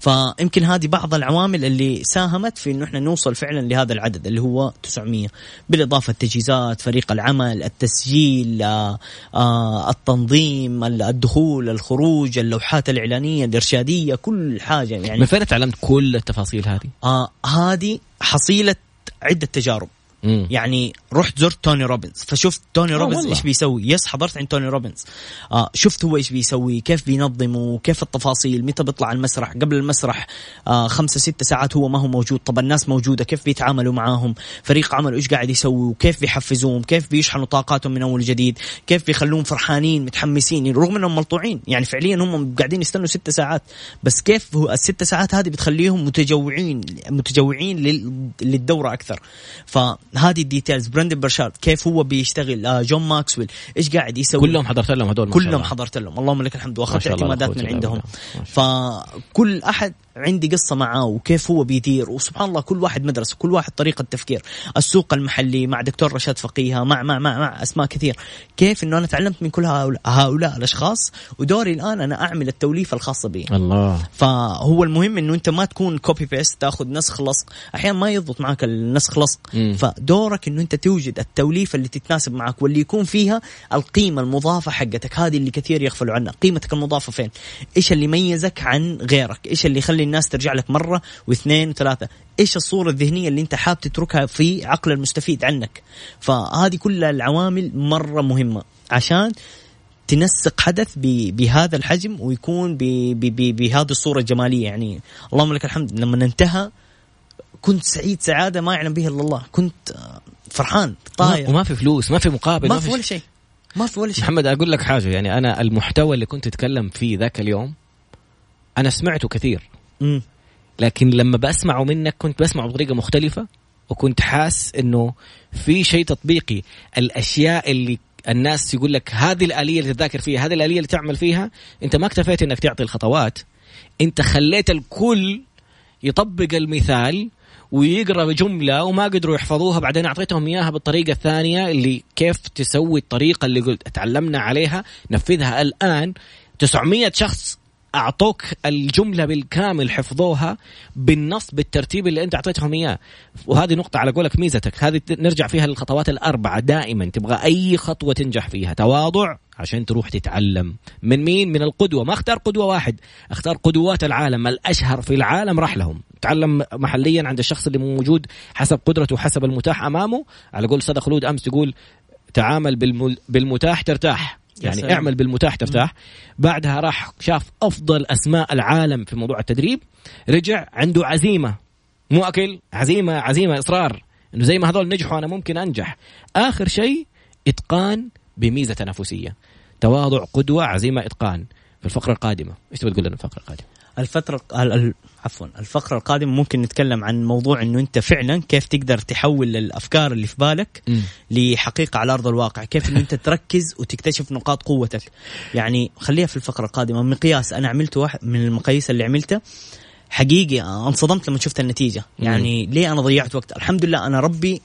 فيمكن هذه بعض العوامل اللي ساهمت في إنه إحنا نوصل فعلا لهذا العدد اللي هو 900 بالإضافة التجهيزات فريق العمل التسجيل آه آه التنظيم الدخول الخروج اللوحات الإعلانية الإرشادية كل حاجة يعني. من فين تعلمت كل التفاصيل هذه؟ آه هذه حصيلة عدة تجارب. مم. يعني رحت زرت توني روبنز فشفت توني آه روبنز. إيش بيسوي؟ yes حضرت عند توني روبنز. آه شفت هو إيش بيسوي كيف بينظمه كيف التفاصيل متى بيطلع المسرح قبل المسرح. آه خمسة ستة ساعات هو ما هو موجود. طب الناس موجودة كيف بيتعاملوا معاهم؟ فريق عمله إيش قاعد يسوي؟ وكيف بيحفزوهم؟ كيف بيشحنوا طاقاتهم من أول وجديد كيف بيخلوهم فرحانين متحمسين؟ رغم إنهم ملطوعين يعني فعليا هم قاعدين يستنوا ستة ساعات. بس كيف هو الست ساعات هذه بتخليهم متجوعين متجوعين لل- للدورة أكثر؟ فهذه ال details براندن برشارد كيف هو بيشتغل؟ آه جون ماكسويل إيش قاعد يسوي؟ كلهم حضرت لهم هذول كلهم. حضرت لهم. اللهم لك الحمد وأخذت اعتمادات من عندهم. فكل أحد عندي قصة معاه وكيف هو بيدير. وسبحان الله كل واحد مدرسة كل واحد طريقة تفكير. السوق المحلي مع دكتور رشاد فقيهه مع مع مع, مع أسماء كثير. كيف إنه أنا تعلمت من كل هؤلاء, هؤلاء الأشخاص؟ ودوري الآن أنا أعمل التوليفة الخاصة بي. الله. فهو المهم إنه أنت ما تكون copy paste تاخذ نسخ لصق. أحيانا ما يضبط معك النسخ لصق. مم. فدورك إنه أنت توجد التوليفة اللي تتناسب معك واللي يكون فيها القيمة المضافة حقتك. هذه اللي كثير يغفلوا عنها. قيمتك المضافة فين؟ إيش اللي يميزك عن غيرك؟ إيش اللي يخلي تخلي الناس ترجع لك مرة واثنين وثلاثة. إيش الصورة الذهنية اللي أنت حاب تتركها في عقل المستفيد عنك؟ فهذه كل العوامل مرة مهمة عشان تنسق حدث بهذا الحجم ويكون بهذه الصورة الجمالية. يعني اللهم لك الحمد. لما انتهى كنت سعيد سعادة ما يعلم بها إلا الله. كنت فرحان طاير. وما في فلوس ما في مقابل ما, ما في ولا شيء. ما في ولا شيء. محمد أقول لك حاجة. يعني أنا المحتوى اللي كنت تتكلم فيه ذاك اليوم أنا سمعته كثير. لكن لما بسمعه منك كنت بسمعه بطريقة مختلفة وكنت حاس إنه في شيء تطبيقي. الأشياء اللي الناس يقول لك هذه الآلية اللي تذاكر فيها هذه الآلية اللي تعمل فيها أنت ما اكتفيت إنك تعطي الخطوات. أنت خليت الكل يطبق المثال ويقرأ جمله وما قدروا يحفظوها بعدين أعطيتهم إياها بالطريقة الثانية اللي كيف تسوي الطريقة اللي قلت تعلمنا عليها. نفذها الآن. 900 شخص أعطوك الجملة بالكامل حفظوها بالنص بالترتيب اللي أنت أعطيتهم إياه. وهذه نقطة على قولك ميزتك. هذه نرجع فيها للخطوات الأربعة دائما. تبغى أي خطوة تنجح فيها. تواضع عشان تروح تتعلم. من مين؟ من القدوة. ما أختار قدوة واحد. أختار قدوات العالم. الأشهر في العالم راح لهم. تعلم محليا عند الشخص اللي موجود حسب قدرته وحسب المتاح أمامه. على قول صدق خلود أمس تقول تعامل بالمتاح ترتاح. يعني سلام. اعمل بالمتاح ترتاح بعدها راح شاف أفضل أسماء العالم في موضوع التدريب. رجع عنده عزيمة. مو أكل عزيمة عزيمة إصرار. إنه زي ما هذول نجحوا أنا ممكن أنجح. آخر شيء إتقان بميزة تنافسية. تواضع قدوة عزيمة إتقان. في الفقرة القادمة. إيش تبغى تقول لنا الفقرة القادمة؟ الفترة عفوا الفقرة القادمة ممكن نتكلم عن موضوع إنه أنت فعلا كيف تقدر تحول الأفكار اللي في بالك م. لحقيقة على أرض الواقع، كيف إنه أنت تركز وتكتشف نقاط قوتك. يعني خليها في الفقرة القادمة، مقياس أنا عملته واحد من المقاييس اللي عملتها حقيقي انصدمت لما شفت النتيجة، يعني م. ليه أنا ضيعت وقت؟ الحمد لله أنا ربي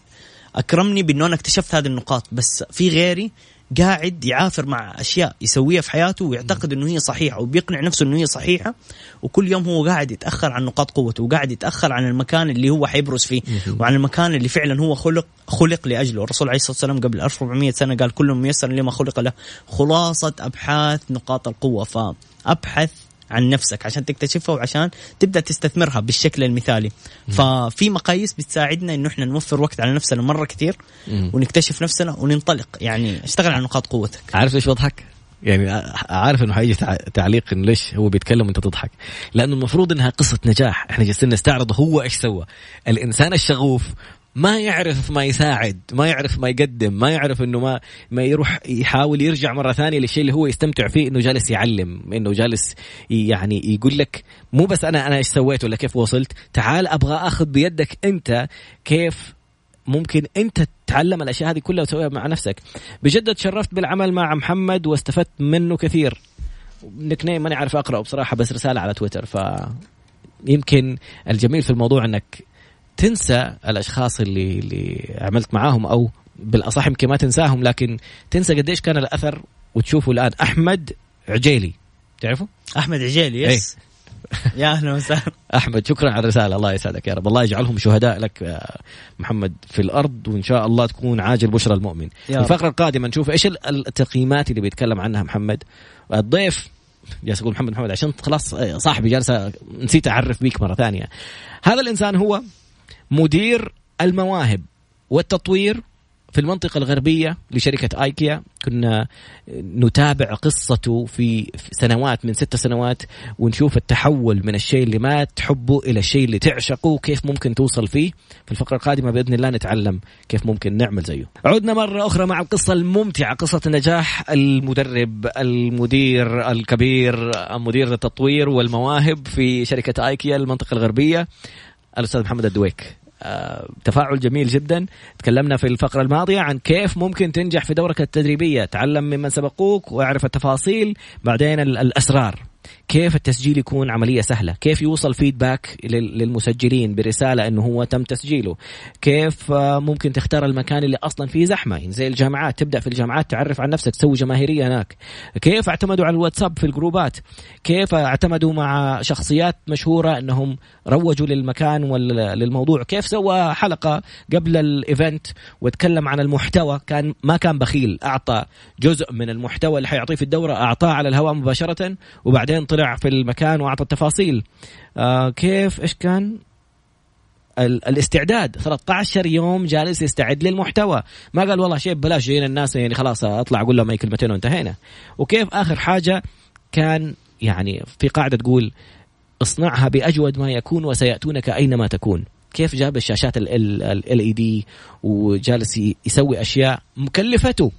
أكرمني بإنه أنا اكتشفت هذه النقاط، بس في غيري قاعد يعافر مع أشياء يسويها في حياته ويعتقد إنه هي صحيحة وبيقنع نفسه إنه هي صحيحة وكل يوم هو قاعد يتأخر عن نقاط قوته وقاعد يتأخر عن المكان اللي هو حيبرز فيه وعن المكان اللي فعلا هو خلق خلق لأجله. الرسول عليه الصلاة والسلام قبل 1400 سنة قال كل ميسر لما خلق له خلاصة أبحاث نقاط القوة. فأبحث عن نفسك عشان تكتشفها وعشان تبدأ تستثمرها بالشكل المثالي. ففي مقاييس بتساعدنا إنه إحنا نوفر وقت على نفسنا مرة كثير ونكتشف نفسنا وننطلق. يعني اشتغل على نقاط قوتك. عارف ليش بضحك؟ يعني عارف إنه حيجي تعليق إنه ليش هو بيتكلم وأنت تضحك؟ لأنه المفروض إنها قصة نجاح. إحنا جالسين نستعرض هو إيش سوى. الإنسان الشغوف ما يعرف ما يساعد ما يعرف ما يقدم ما يعرف إنه ما ما يروح يحاول يرجع مرة ثانية للشيء اللي هو يستمتع فيه إنه جالس يعلم إنه جالس يعني يقول لك مو بس أنا أنا إيش سويت ولا كيف وصلت تعال أبغى أخذ بيدك أنت كيف ممكن أنت تتعلم الأشياء هذه كلها وتسويها مع نفسك. بجد تشرفت بالعمل مع محمد واستفدت منه كثير. نيم ماني عارف أقرأه بصراحة بس رسالة على تويتر ف يمكن الجميل في الموضوع إنك تنسى الأشخاص اللي اللي عملت معاهم أو بالأصح يمكن ما تنساهم لكن تنسى قديش كان الأثر وتشوفه الآن. أحمد عجيلي. تعرفه؟ أحمد عجيلي يس. <laughs> يا أهلا وسهلا. أحمد شكرا على الرسالة. الله يسعدك يا رب. الله يجعلهم شهداء لك محمد في الأرض وإن شاء الله تكون عاجل بشرى المؤمن. الفقرة القادمة نشوف إيش التقييمات اللي بيتكلم عنها محمد. الضيف جالس أقول محمد محمد عشان خلاص صاحبي جالس نسيت أعرف بيك مرة ثانية. هذا الإنسان هو مدير المواهب والتطوير في المنطقة الغربية لشركة آيكيا. كنا نتابع قصته في سنوات من ست سنوات ونشوف التحول من الشيء اللي ما تحبه إلى الشيء اللي تعشقه وكيف ممكن توصل فيه. في الفقرة القادمة بإذن الله نتعلم كيف ممكن نعمل زيه. عدنا مرة أخرى مع القصة الممتعة قصة نجاح المدرب المدير الكبير مدير التطوير والمواهب في شركة آيكيا المنطقة الغربية. الأستاذ محمد الدويك. آه، تفاعل جميل جدا. تكلمنا في الفقرة الماضية عن كيف ممكن تنجح في دورك التدريبية. تعلم ممن سبقوك واعرف التفاصيل بعدين الأسرار. كيف التسجيل يكون عملية سهلة؟ كيف يوصل فيدباك للمسجلين برسالة إنه هو تم تسجيله؟ كيف آه، ممكن تختار المكان اللي أصلا فيه زحمة؟ يعني زي الجامعات تبدأ في الجامعات تعرف عن نفسك تسوي جماهيرية هناك. كيف اعتمدوا على الواتساب في الجروبات؟ كيف اعتمدوا مع شخصيات مشهورة إنهم روجوا للمكان وللموضوع كيف سوى حلقة قبل الإيفنت وتكلم عن المحتوى؟ كان ما كان بخيل. أعطى جزء من المحتوى اللي حيعطيه في الدورة أعطاه على الهواء مباشرة وبعدين بعدين طلع في المكان وأعطى التفاصيل. آه كيف؟ إيش كان؟ ال- الاستعداد. 13 يوم جالس يستعد للمحتوى. ما قال والله شيء ببلاش جايين الناس يعني خلاص أطلع أقول لهم أي كلمتين وانتهينا. وكيف؟ آخر حاجة كان يعني في قاعدة تقول اصنعها بأجود ما يكون وسيأتونك أينما تكون. كيف جاب الشاشات ال LED وجالس يسوي أشياء مكلفته.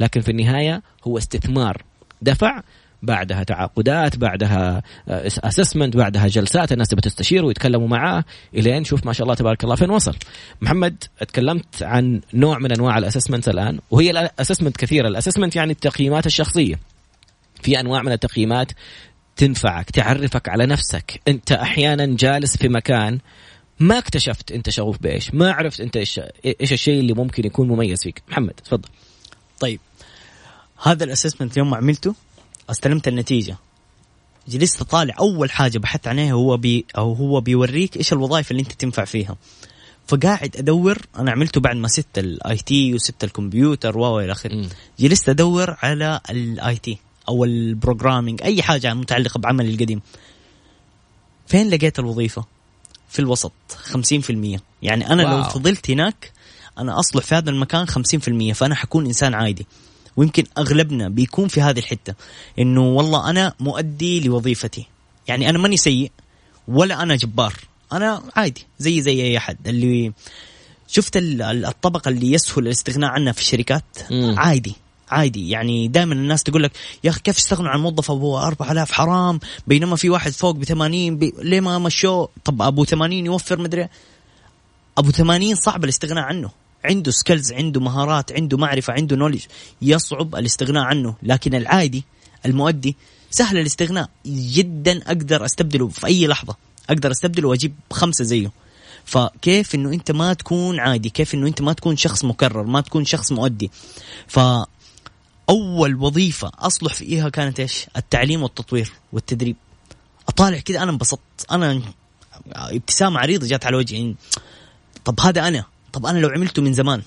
لكن في النهاية هو استثمار. دفع بعدها تعاقدات بعدها assessment بعدها جلسات الناس تبى تستشيره ويتكلموا معاه إلين شوف ما شاء الله تبارك الله فين وصل. محمد تكلمت عن نوع من أنواع ال assessment الآن وهي ال assessment كثيرة. ال assessment يعني التقييمات الشخصية. في أنواع من التقييمات تنفعك تعرفك على نفسك. أنت أحيانا جالس في مكان ما اكتشفت أنت شغوف بإيش ما عرفت أنت إيش إيش الشيء اللي ممكن يكون مميز فيك. محمد تفضل. طيب هذا ال assessment يوم ما عملته استلمت النتيجة. جلست أطالع أول حاجة بحثت عليها هو بي أو هو بيوريك إيش الوظائف اللي أنت تنفع فيها. فقاعد أدور أنا عملته بعد ما سبت ال IT وسبت الكمبيوتر و إلى آخره. جلست أدور على ال IT أو ال programming أي حاجة متعلقة بعملي القديم. فين لقيت الوظيفة؟ في الوسط 50% يعني أنا لو wow. فضلت هناك أنا أصلح في هذا المكان 50% فأنا حكون إنسان عادي. ويمكن أغلبنا بيكون في هذه الحتة إنه والله أنا مؤدي لوظيفتي. يعني أنا ماني سيء ولا أنا جبار. أنا عادي زي زي أي أحد. اللي شفت ال- ال- الطبقة اللي يسهل الاستغناء عنها في الشركات مم. عادي عادي. يعني دائما الناس تقول لك يا أخي كيف استغنوا عن موظف أبو 4000 حرام. بينما في واحد فوق ب 80 بي... ليه ما مشوه؟ طب أبو 80 يوفر مدري أبو 80 صعب الاستغناء عنه. عنده skills عنده مهارات عنده معرفة عنده knowledge يصعب الاستغناء عنه. لكن العادي المؤدي سهل الاستغناء. جدا أقدر أستبدله في أي لحظة. أقدر أستبدله وأجيب خمسة زيه. فكيف إنه أنت ما تكون عادي؟ كيف إنه أنت ما تكون شخص مكرر؟ ما تكون شخص مؤدي. ف اول وظيفة أصلح فيها كانت إيش؟ التعليم والتطوير والتدريب. أطالع كذا أنا انبسطت. أنا ابتسامة عريضة جات على وجهي. طب هذا أنا. طب أنا لو عملته من زمان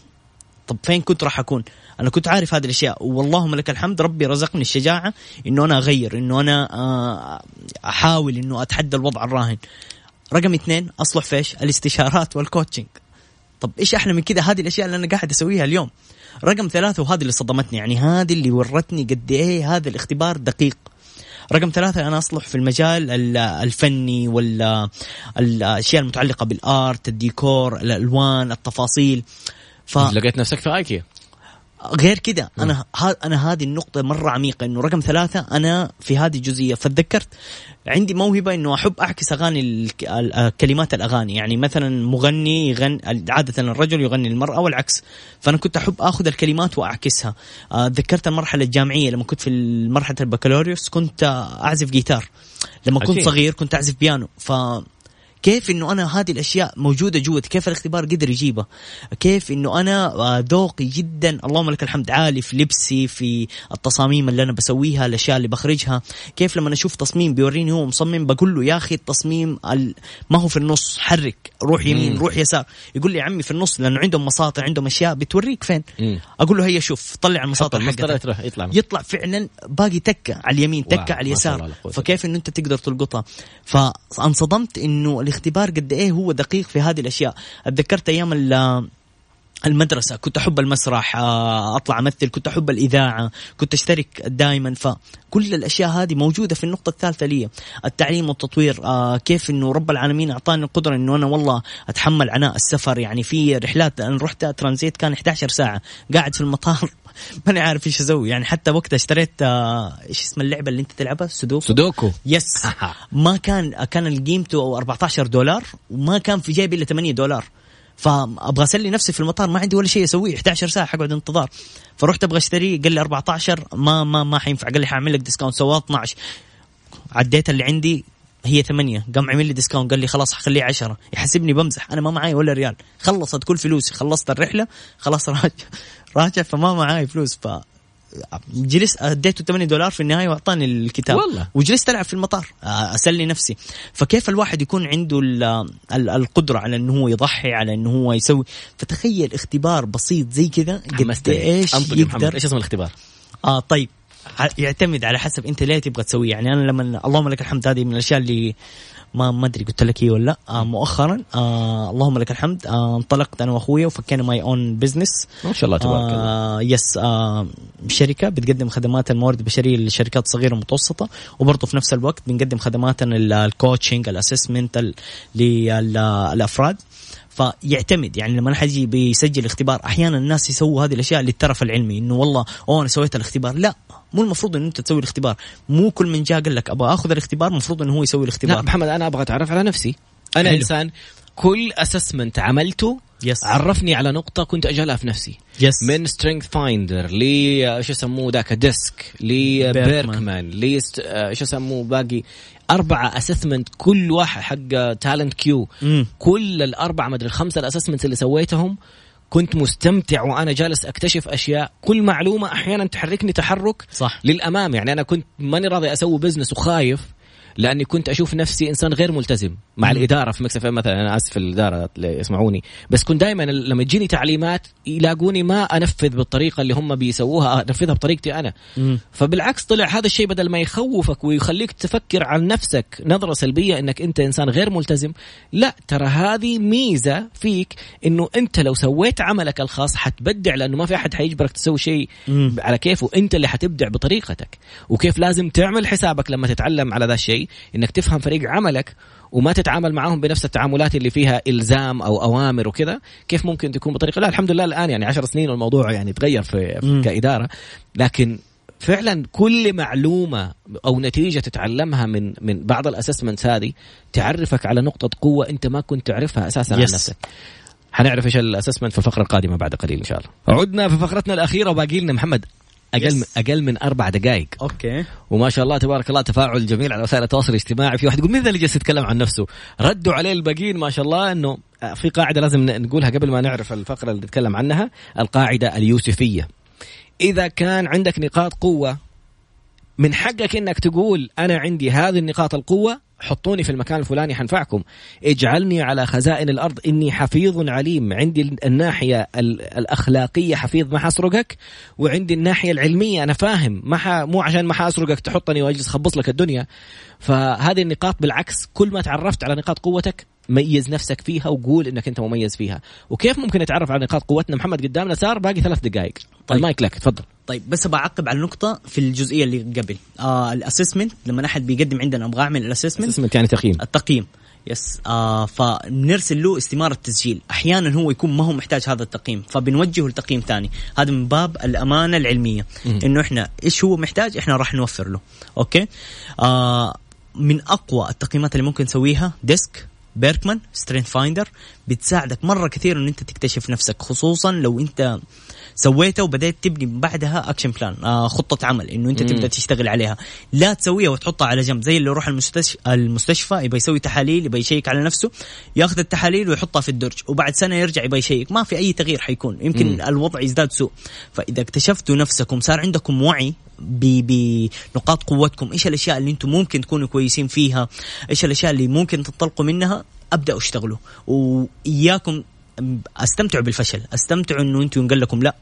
طب فين كنت راح أكون؟ أنا كنت عارف هذه الأشياء. واللهم لك الحمد ربي رزقني الشجاعة إنه أنا أغير إنه أنا آه، أحاول إنه أتحدى الوضع الراهن. رقم اثنين أصلح في إيش الاستشارات وال coaching طب إيش أحلى من كذا هذه الأشياء اللي أنا قاعد أسويها اليوم. رقم ثلاثة وهذه اللي صدمتني يعني هذه اللي ورتني قد إيه هذا الاختبار دقيق. رقم ثلاثة أنا أصلح في المجال ال- الفني والأشياء المتعلقة بال art الديكور الألوان التفاصيل. ف... لقيت نفسك في آيكيا. غير كده أنا ها أنا هذه النقطة مرة عميقة إنه رقم ثلاثة أنا في هذه الجزئية. فتذكرت عندي موهبة إنه أحب أعكس أغاني آه، كلمات الأغاني. يعني مثلا مغني يغني عادة الرجل يغني للمراه والعكس. فأنا كنت أحب آخذ الكلمات وأعكسها. آه، تذكرت المرحلة الجامعية. لما كنت في مرحلة البكالوريوس كنت أعزف جيتار. لما كنت. صغير كنت أعزف بيانو. ف كيف إنه أنا هذه الأشياء موجودة جوتي كيف الاختبار قدر يجيبها كيف إنه أنا ذوقي جدا اللهم لك الحمد عالي في لبسي في التصاميم اللي أنا بسويها الأشياء اللي بخرجها. كيف لما أشوف تصميم بيوريني هو مصمم بقول له يا أخي التصميم ال... ما هو في النص حرك روح يمين. روح يسار. يقول لي يا عمي في النص لأنه عندهم مساطر عندهم أشياء بتوريك فين. أقول له هيا شوف طلع المساطر المسطره حقتك. تروح يطلع. يطلع فعلا باقي تكة على اليمين تكة على اليسار. فكيف إنه أنت تقدر تلقطها؟ فأنصدمت إنه الاختبار قد إيه هو دقيق في هذه الأشياء. أتذكرت أيام المدرسة كنت أحب المسرح آه، أطلع أمثل كنت أحب الإذاعة كنت أشترك دائما فكل الأشياء هذه موجودة في النقطة الثالثة لي التعليم والتطوير. آه، كيف أنه رب العالمين أعطاني القدرة أنه أنا والله أتحمل عناء السفر. يعني في رحلات أنا رحت ترانزيت كان 11 ساعة قاعد في المطار. <laughs> ماني عارف إيش أسوي. يعني حتى وقتها اشتريت آه، إيش اسم اللعبة اللي أنت تلعبها؟ سودوكو. سودوكو. yes <laughs> ما كان كان قيمته 14 دولار وما كان في جيبي إلا 8 دولار. فأبغى أسلي نفسي في المطار ما عندي ولا شيء أسويه. 11 ساعة حقعد انتظار. فرحت أبغى اشتريه قال لي 14 ما ما ما حينفع. قال لي حأعمل لك discount سواه 12 عديت اللي عندي هي ثمانية. قام عمل لي discount قال لي خلاص حخليه عشرة. يحسبني بمزح. أنا ما معي ولا ريال. خلصت كل فلوسي. خلصت الرحلة خلاص راجع. <laughs> راجع فما معي فلوس. ف جلست أديته 8 دولار في النهاية وأعطاني الكتاب والله. وجلست ألعب في المطار آه، أسلي نفسي فكيف الواحد يكون عنده ال- ال- القدرة على إنه هو يضحي على إنه هو يسوي فتخيل اختبار بسيط زي كذا قد. إيش يقدر إيش اسم الاختبار؟ آه طيب يعتمد على حسب أنت ليه تبغى تسويه يعني أنا لما اللهم لك الحمد هذه من الأشياء اللي ما ما أدري قلت لك إيه ولا لأ. آه مؤخرا آه اللهم لك الحمد آه انطلقت أنا وأخويا وفكينا my own business ما شاء الله تبارك الله. آه yes آه شركة بتقدم خدمات الموارد البشرية للشركات الصغيره والمتوسطه وبرضه في نفس الوقت بنقدم خدماتنا ال coaching ال assessment للافراد فيعتمد. يعني لما احد يجي بيسجل اختبار أحيانا الناس يسووا هذه الأشياء للترف العلمي إنه والله أوه أنا سويت الاختبار. لا مو المفروض انه أنت تسوي الاختبار. مو كل من جاء قال لك أبغى آخذ الاختبار المفروض انه هو يسوي الاختبار. لا محمد أنا أبغى أتعرف على نفسي. أنا حلو. إنسان كل assessment عملته yes. عرفني على نقطة كنت اجهلها في نفسي. yes. من StrengthsFinder ل شو يسموه ذاك DISC ل Birkman ل شو يسموه باقي أربعة assessment كل واحد حق Talent Q كل الأربعة مدري الخمسة ال assessment اللي سويتهم كنت مستمتع وأنا جالس أكتشف أشياء. كل معلومة أحيانا تحركني تحرك صح. للأمام. يعني أنا كنت ماني راضي أسوي business وخايف. لأني كنت أشوف نفسي إنسان غير ملتزم مع. الإدارة في مكسف مثلا أنا آسف الإدارة اللي يسمعوني. بس كنت دائما لما تجيني تعليمات يلاقوني ما أنفذ بالطريقة اللي هم بيسووها أنفذها بطريقتي أنا. مم. فبالعكس طلع هذا الشيء بدل ما يخوفك ويخليك تفكر عن نفسك نظرة سلبية إنك أنت إنسان غير ملتزم لا ترى هذه ميزة فيك إنه أنت لو سويت عملك الخاص حتبدع لأنه ما في أحد حيجبرك تسوي شيء على كيفه. أنت اللي حتبدع بطريقتك. وكيف لازم تعمل حسابك لما تتعلم على ذا الشيء؟ إنك تفهم فريق عملك وما تتعامل معهم بنفس التعاملات اللي فيها إلزام أو أوامر وكذا كيف ممكن تكون بطريقة؟ لا الحمد لله الآن يعني عشر سنين والموضوع يعني تغير في, في كإدارة لكن فعلا كل معلومة أو نتيجة تتعلمها من من بعض ال assessments هذه تعرفك على نقطة قوة أنت ما كنت تعرفها أساسا عن نفسك. حنعرف إيش ال assessment في الفقره القادمة بعد قليل إن شاء الله. عدنا في فقرتنا الأخيرة وباقي لنا محمد. أقل من أقل من أربع دقائق. okay. وما شاء الله تبارك الله تفاعل جميل على وسائل التواصل الاجتماعي. في واحد يقول مين ذا اللي جالس يتكلم عن نفسه؟ ردوا عليه الباقيين ما شاء الله إنه في قاعدة لازم نقولها قبل ما نعرف الفقرة اللي نتكلم عنها القاعدة اليوسفية. إذا كان عندك نقاط قوة من حقك إنك تقول أنا عندي هذه النقاط القوة حطوني في المكان الفلاني حنفعكم. اجعلني على خزائن الأرض إني حفيظ عليم. عندي الناحية الأخلاقية حفيظ ما حسرقك وعندي الناحية العلمية أنا فاهم. ما ح... مو عشان ما حأسرقك تحطني وأجلس أخبص لك الدنيا. فهذه النقاط بالعكس كل ما تعرفت على نقاط قوتك ميز نفسك فيها وقول إنك أنت مميز فيها. وكيف ممكن نتعرف على نقاط قوتنا؟ محمد قدامنا صار باقي ثلاث دقائق. طيب. المايك لك تفضل. طيب بس بعقب على نقطة في الجزئية اللي قبل. آه ال assessment لما أحد بيقدم عندنا أبغى أعمل ال assessment assessment يعني تقييم. التقييم yes آه فبنرسل له استمارة تسجيل أحيانا هو يكون ما هو محتاج هذا التقييم فبنوجهه لتقييم ثاني. هذا من باب الأمانة العلمية إنه إحنا إيش هو محتاج؟ إحنا راح نوفر له. okay؟ آه من أقوى التقييمات اللي ممكن نسويها DISC Birkman StrengthsFinder بتساعدك مرة كثير إن أنت تكتشف نفسك خصوصا لو أنت سويتها وبدأت تبني بعدها action plan آه خطة عمل إنه أنت مم. تبدا تشتغل عليها. لا تسويها وتحطها على جنب زي اللي يروح المستشفى المستشفى يبغى يسوي تحاليل يبغى يشيك على نفسه ياخذ التحاليل ويحطها في الدرج وبعد سنة يرجع يبغى يشيك. ما في أي تغيير حيكون يمكن مم. الوضع يزداد سوء. فإذا اكتشفتوا نفسكم صار عندكم وعي بنقاط قوتكم. إيش الأشياء اللي أنتم ممكن تكونوا كويسين فيها؟ إيش الأشياء اللي ممكن تنطلقوا منها؟ أبدأوا اشتغلوا. وإياكم استمتعوا بالفشل. استمتعوا إنه أنتم ينقل لكم لا.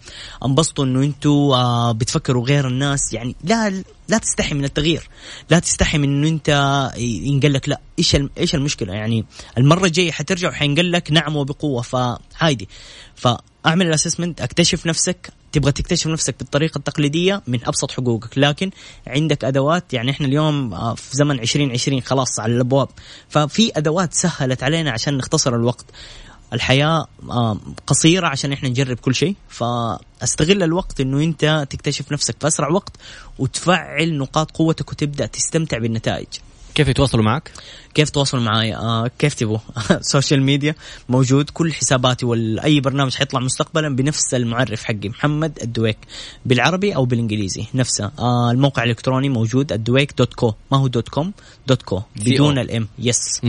أنبسطوا إنه أنتم آه بتفكروا غير الناس. يعني لا لا تستحي من التغيير. لا تستحي من إنه أنت ينقل لك لا. إيش إيش المشكلة؟ يعني المرة الجاية حترجع وحينقل لك نعم وبقوة. فعادي. فأعمل الاسسمنت أكتشف نفسك. تبغى تكتشف نفسك بالطريقة التقليدية من أبسط حقوقك. لكن عندك أدوات. يعني إحنا اليوم آه، في زمن 2020 خلاص على الأبواب. ففي أدوات سهلت علينا عشان نختصر الوقت. الحياة آه، قصيرة عشان إحنا نجرب كل شيء. فأستغل الوقت إنه أنت تكتشف نفسك في أسرع وقت وتفعل نقاط قوتك وتبدأ تستمتع بالنتائج. كيف يتواصلوا معك؟ كيف تواصلوا معي؟ آه كيف تبغوا؟ <laughs> social media موجود كل حساباتي وأي برنامج حيطلع مستقبلا بنفس المعرف حقي محمد الدويك بالعربي أو بالإنجليزي نفسه. آه الموقع الإلكتروني موجود الدويك dot co ما هو dot com؟ dot co بدون الإم يس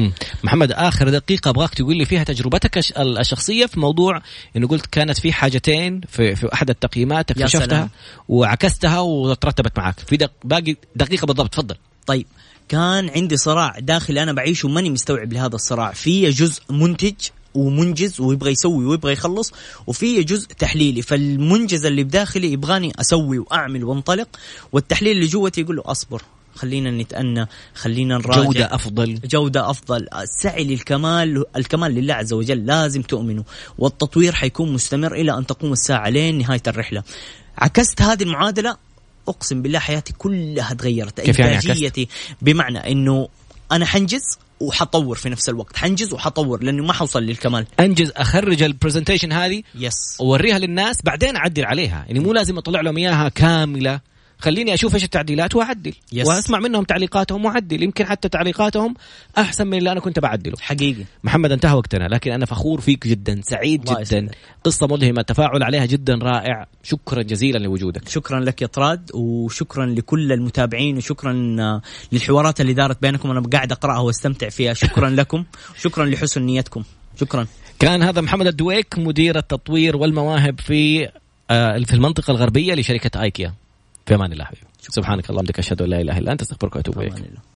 محمد آخر دقيقة أبغاك تقول لي فيها تجربتك الشخصية في موضوع إنه قلت كانت في حاجتين في, في أحد التقييمات اكتشفتها وعكستها وترتبت معك في دق باقي دقيقة بالضبط تفضل. طيب كان عندي صراع داخلي أنا بعيشه ماني مستوعب لهذا الصراع. في جزء منتج ومنجز ويبغى يسوي ويبغى يخلص وفي جزء تحليلي. فالمنجز اللي بداخلي يبغاني أسوي وأعمل وانطلق والتحليلي اللي جوتي يقول له أصبر خلينا نتأنى خلينا نراجع. جودة أفضل. جودة أفضل. السعي للكمال الكمال لله عز وجل. لازم تؤمنوا. والتطوير حيكون مستمر إلى أن تقوم الساعة لين نهاية الرحلة. عكست هذه المعادلة أقسم بالله حياتي كلها تغيرت. كيف يعني بمعنى أنه أنا حنجز وحطور في نفس الوقت. حنجز وحطور لأنه ما حوصل للكمال. أنجز أخرج ال presentation هذه يس أوريها للناس بعدين أعدل عليها. يعني مو لازم أطلع لهم إياها كاملة. خليني أشوف إيش التعديلات وأعدل. Yes. وأسمع منهم تعليقاتهم وأعدل. يمكن حتى تعليقاتهم أحسن من اللي أنا كنت بعدله. حقيقي. محمد انتهى وقتنا لكن أنا فخور فيك جدا سعيد جدا. يسعدك. قصة ملهمه التفاعل عليها جدا رائع. شكرا جزيلا لوجودك. شكرا لك يا طراد وشكرا لكل المتابعين وشكرا للحوارات اللي دارت بينكم. أنا قاعد أقرأها وأستمتع فيها. شكرا <laughs> لكم. شكرا لحسن نيتكم. شكرا. كان هذا محمد الدويك مدير التطوير والمواهب في آه، في المنطقة الغربية لشركة آيكيا. في أمان الله حبيبي سبحانك اللهم وبحمدك أشهد أن لا إله إلا أنت أستغفرك وأتوب إليك.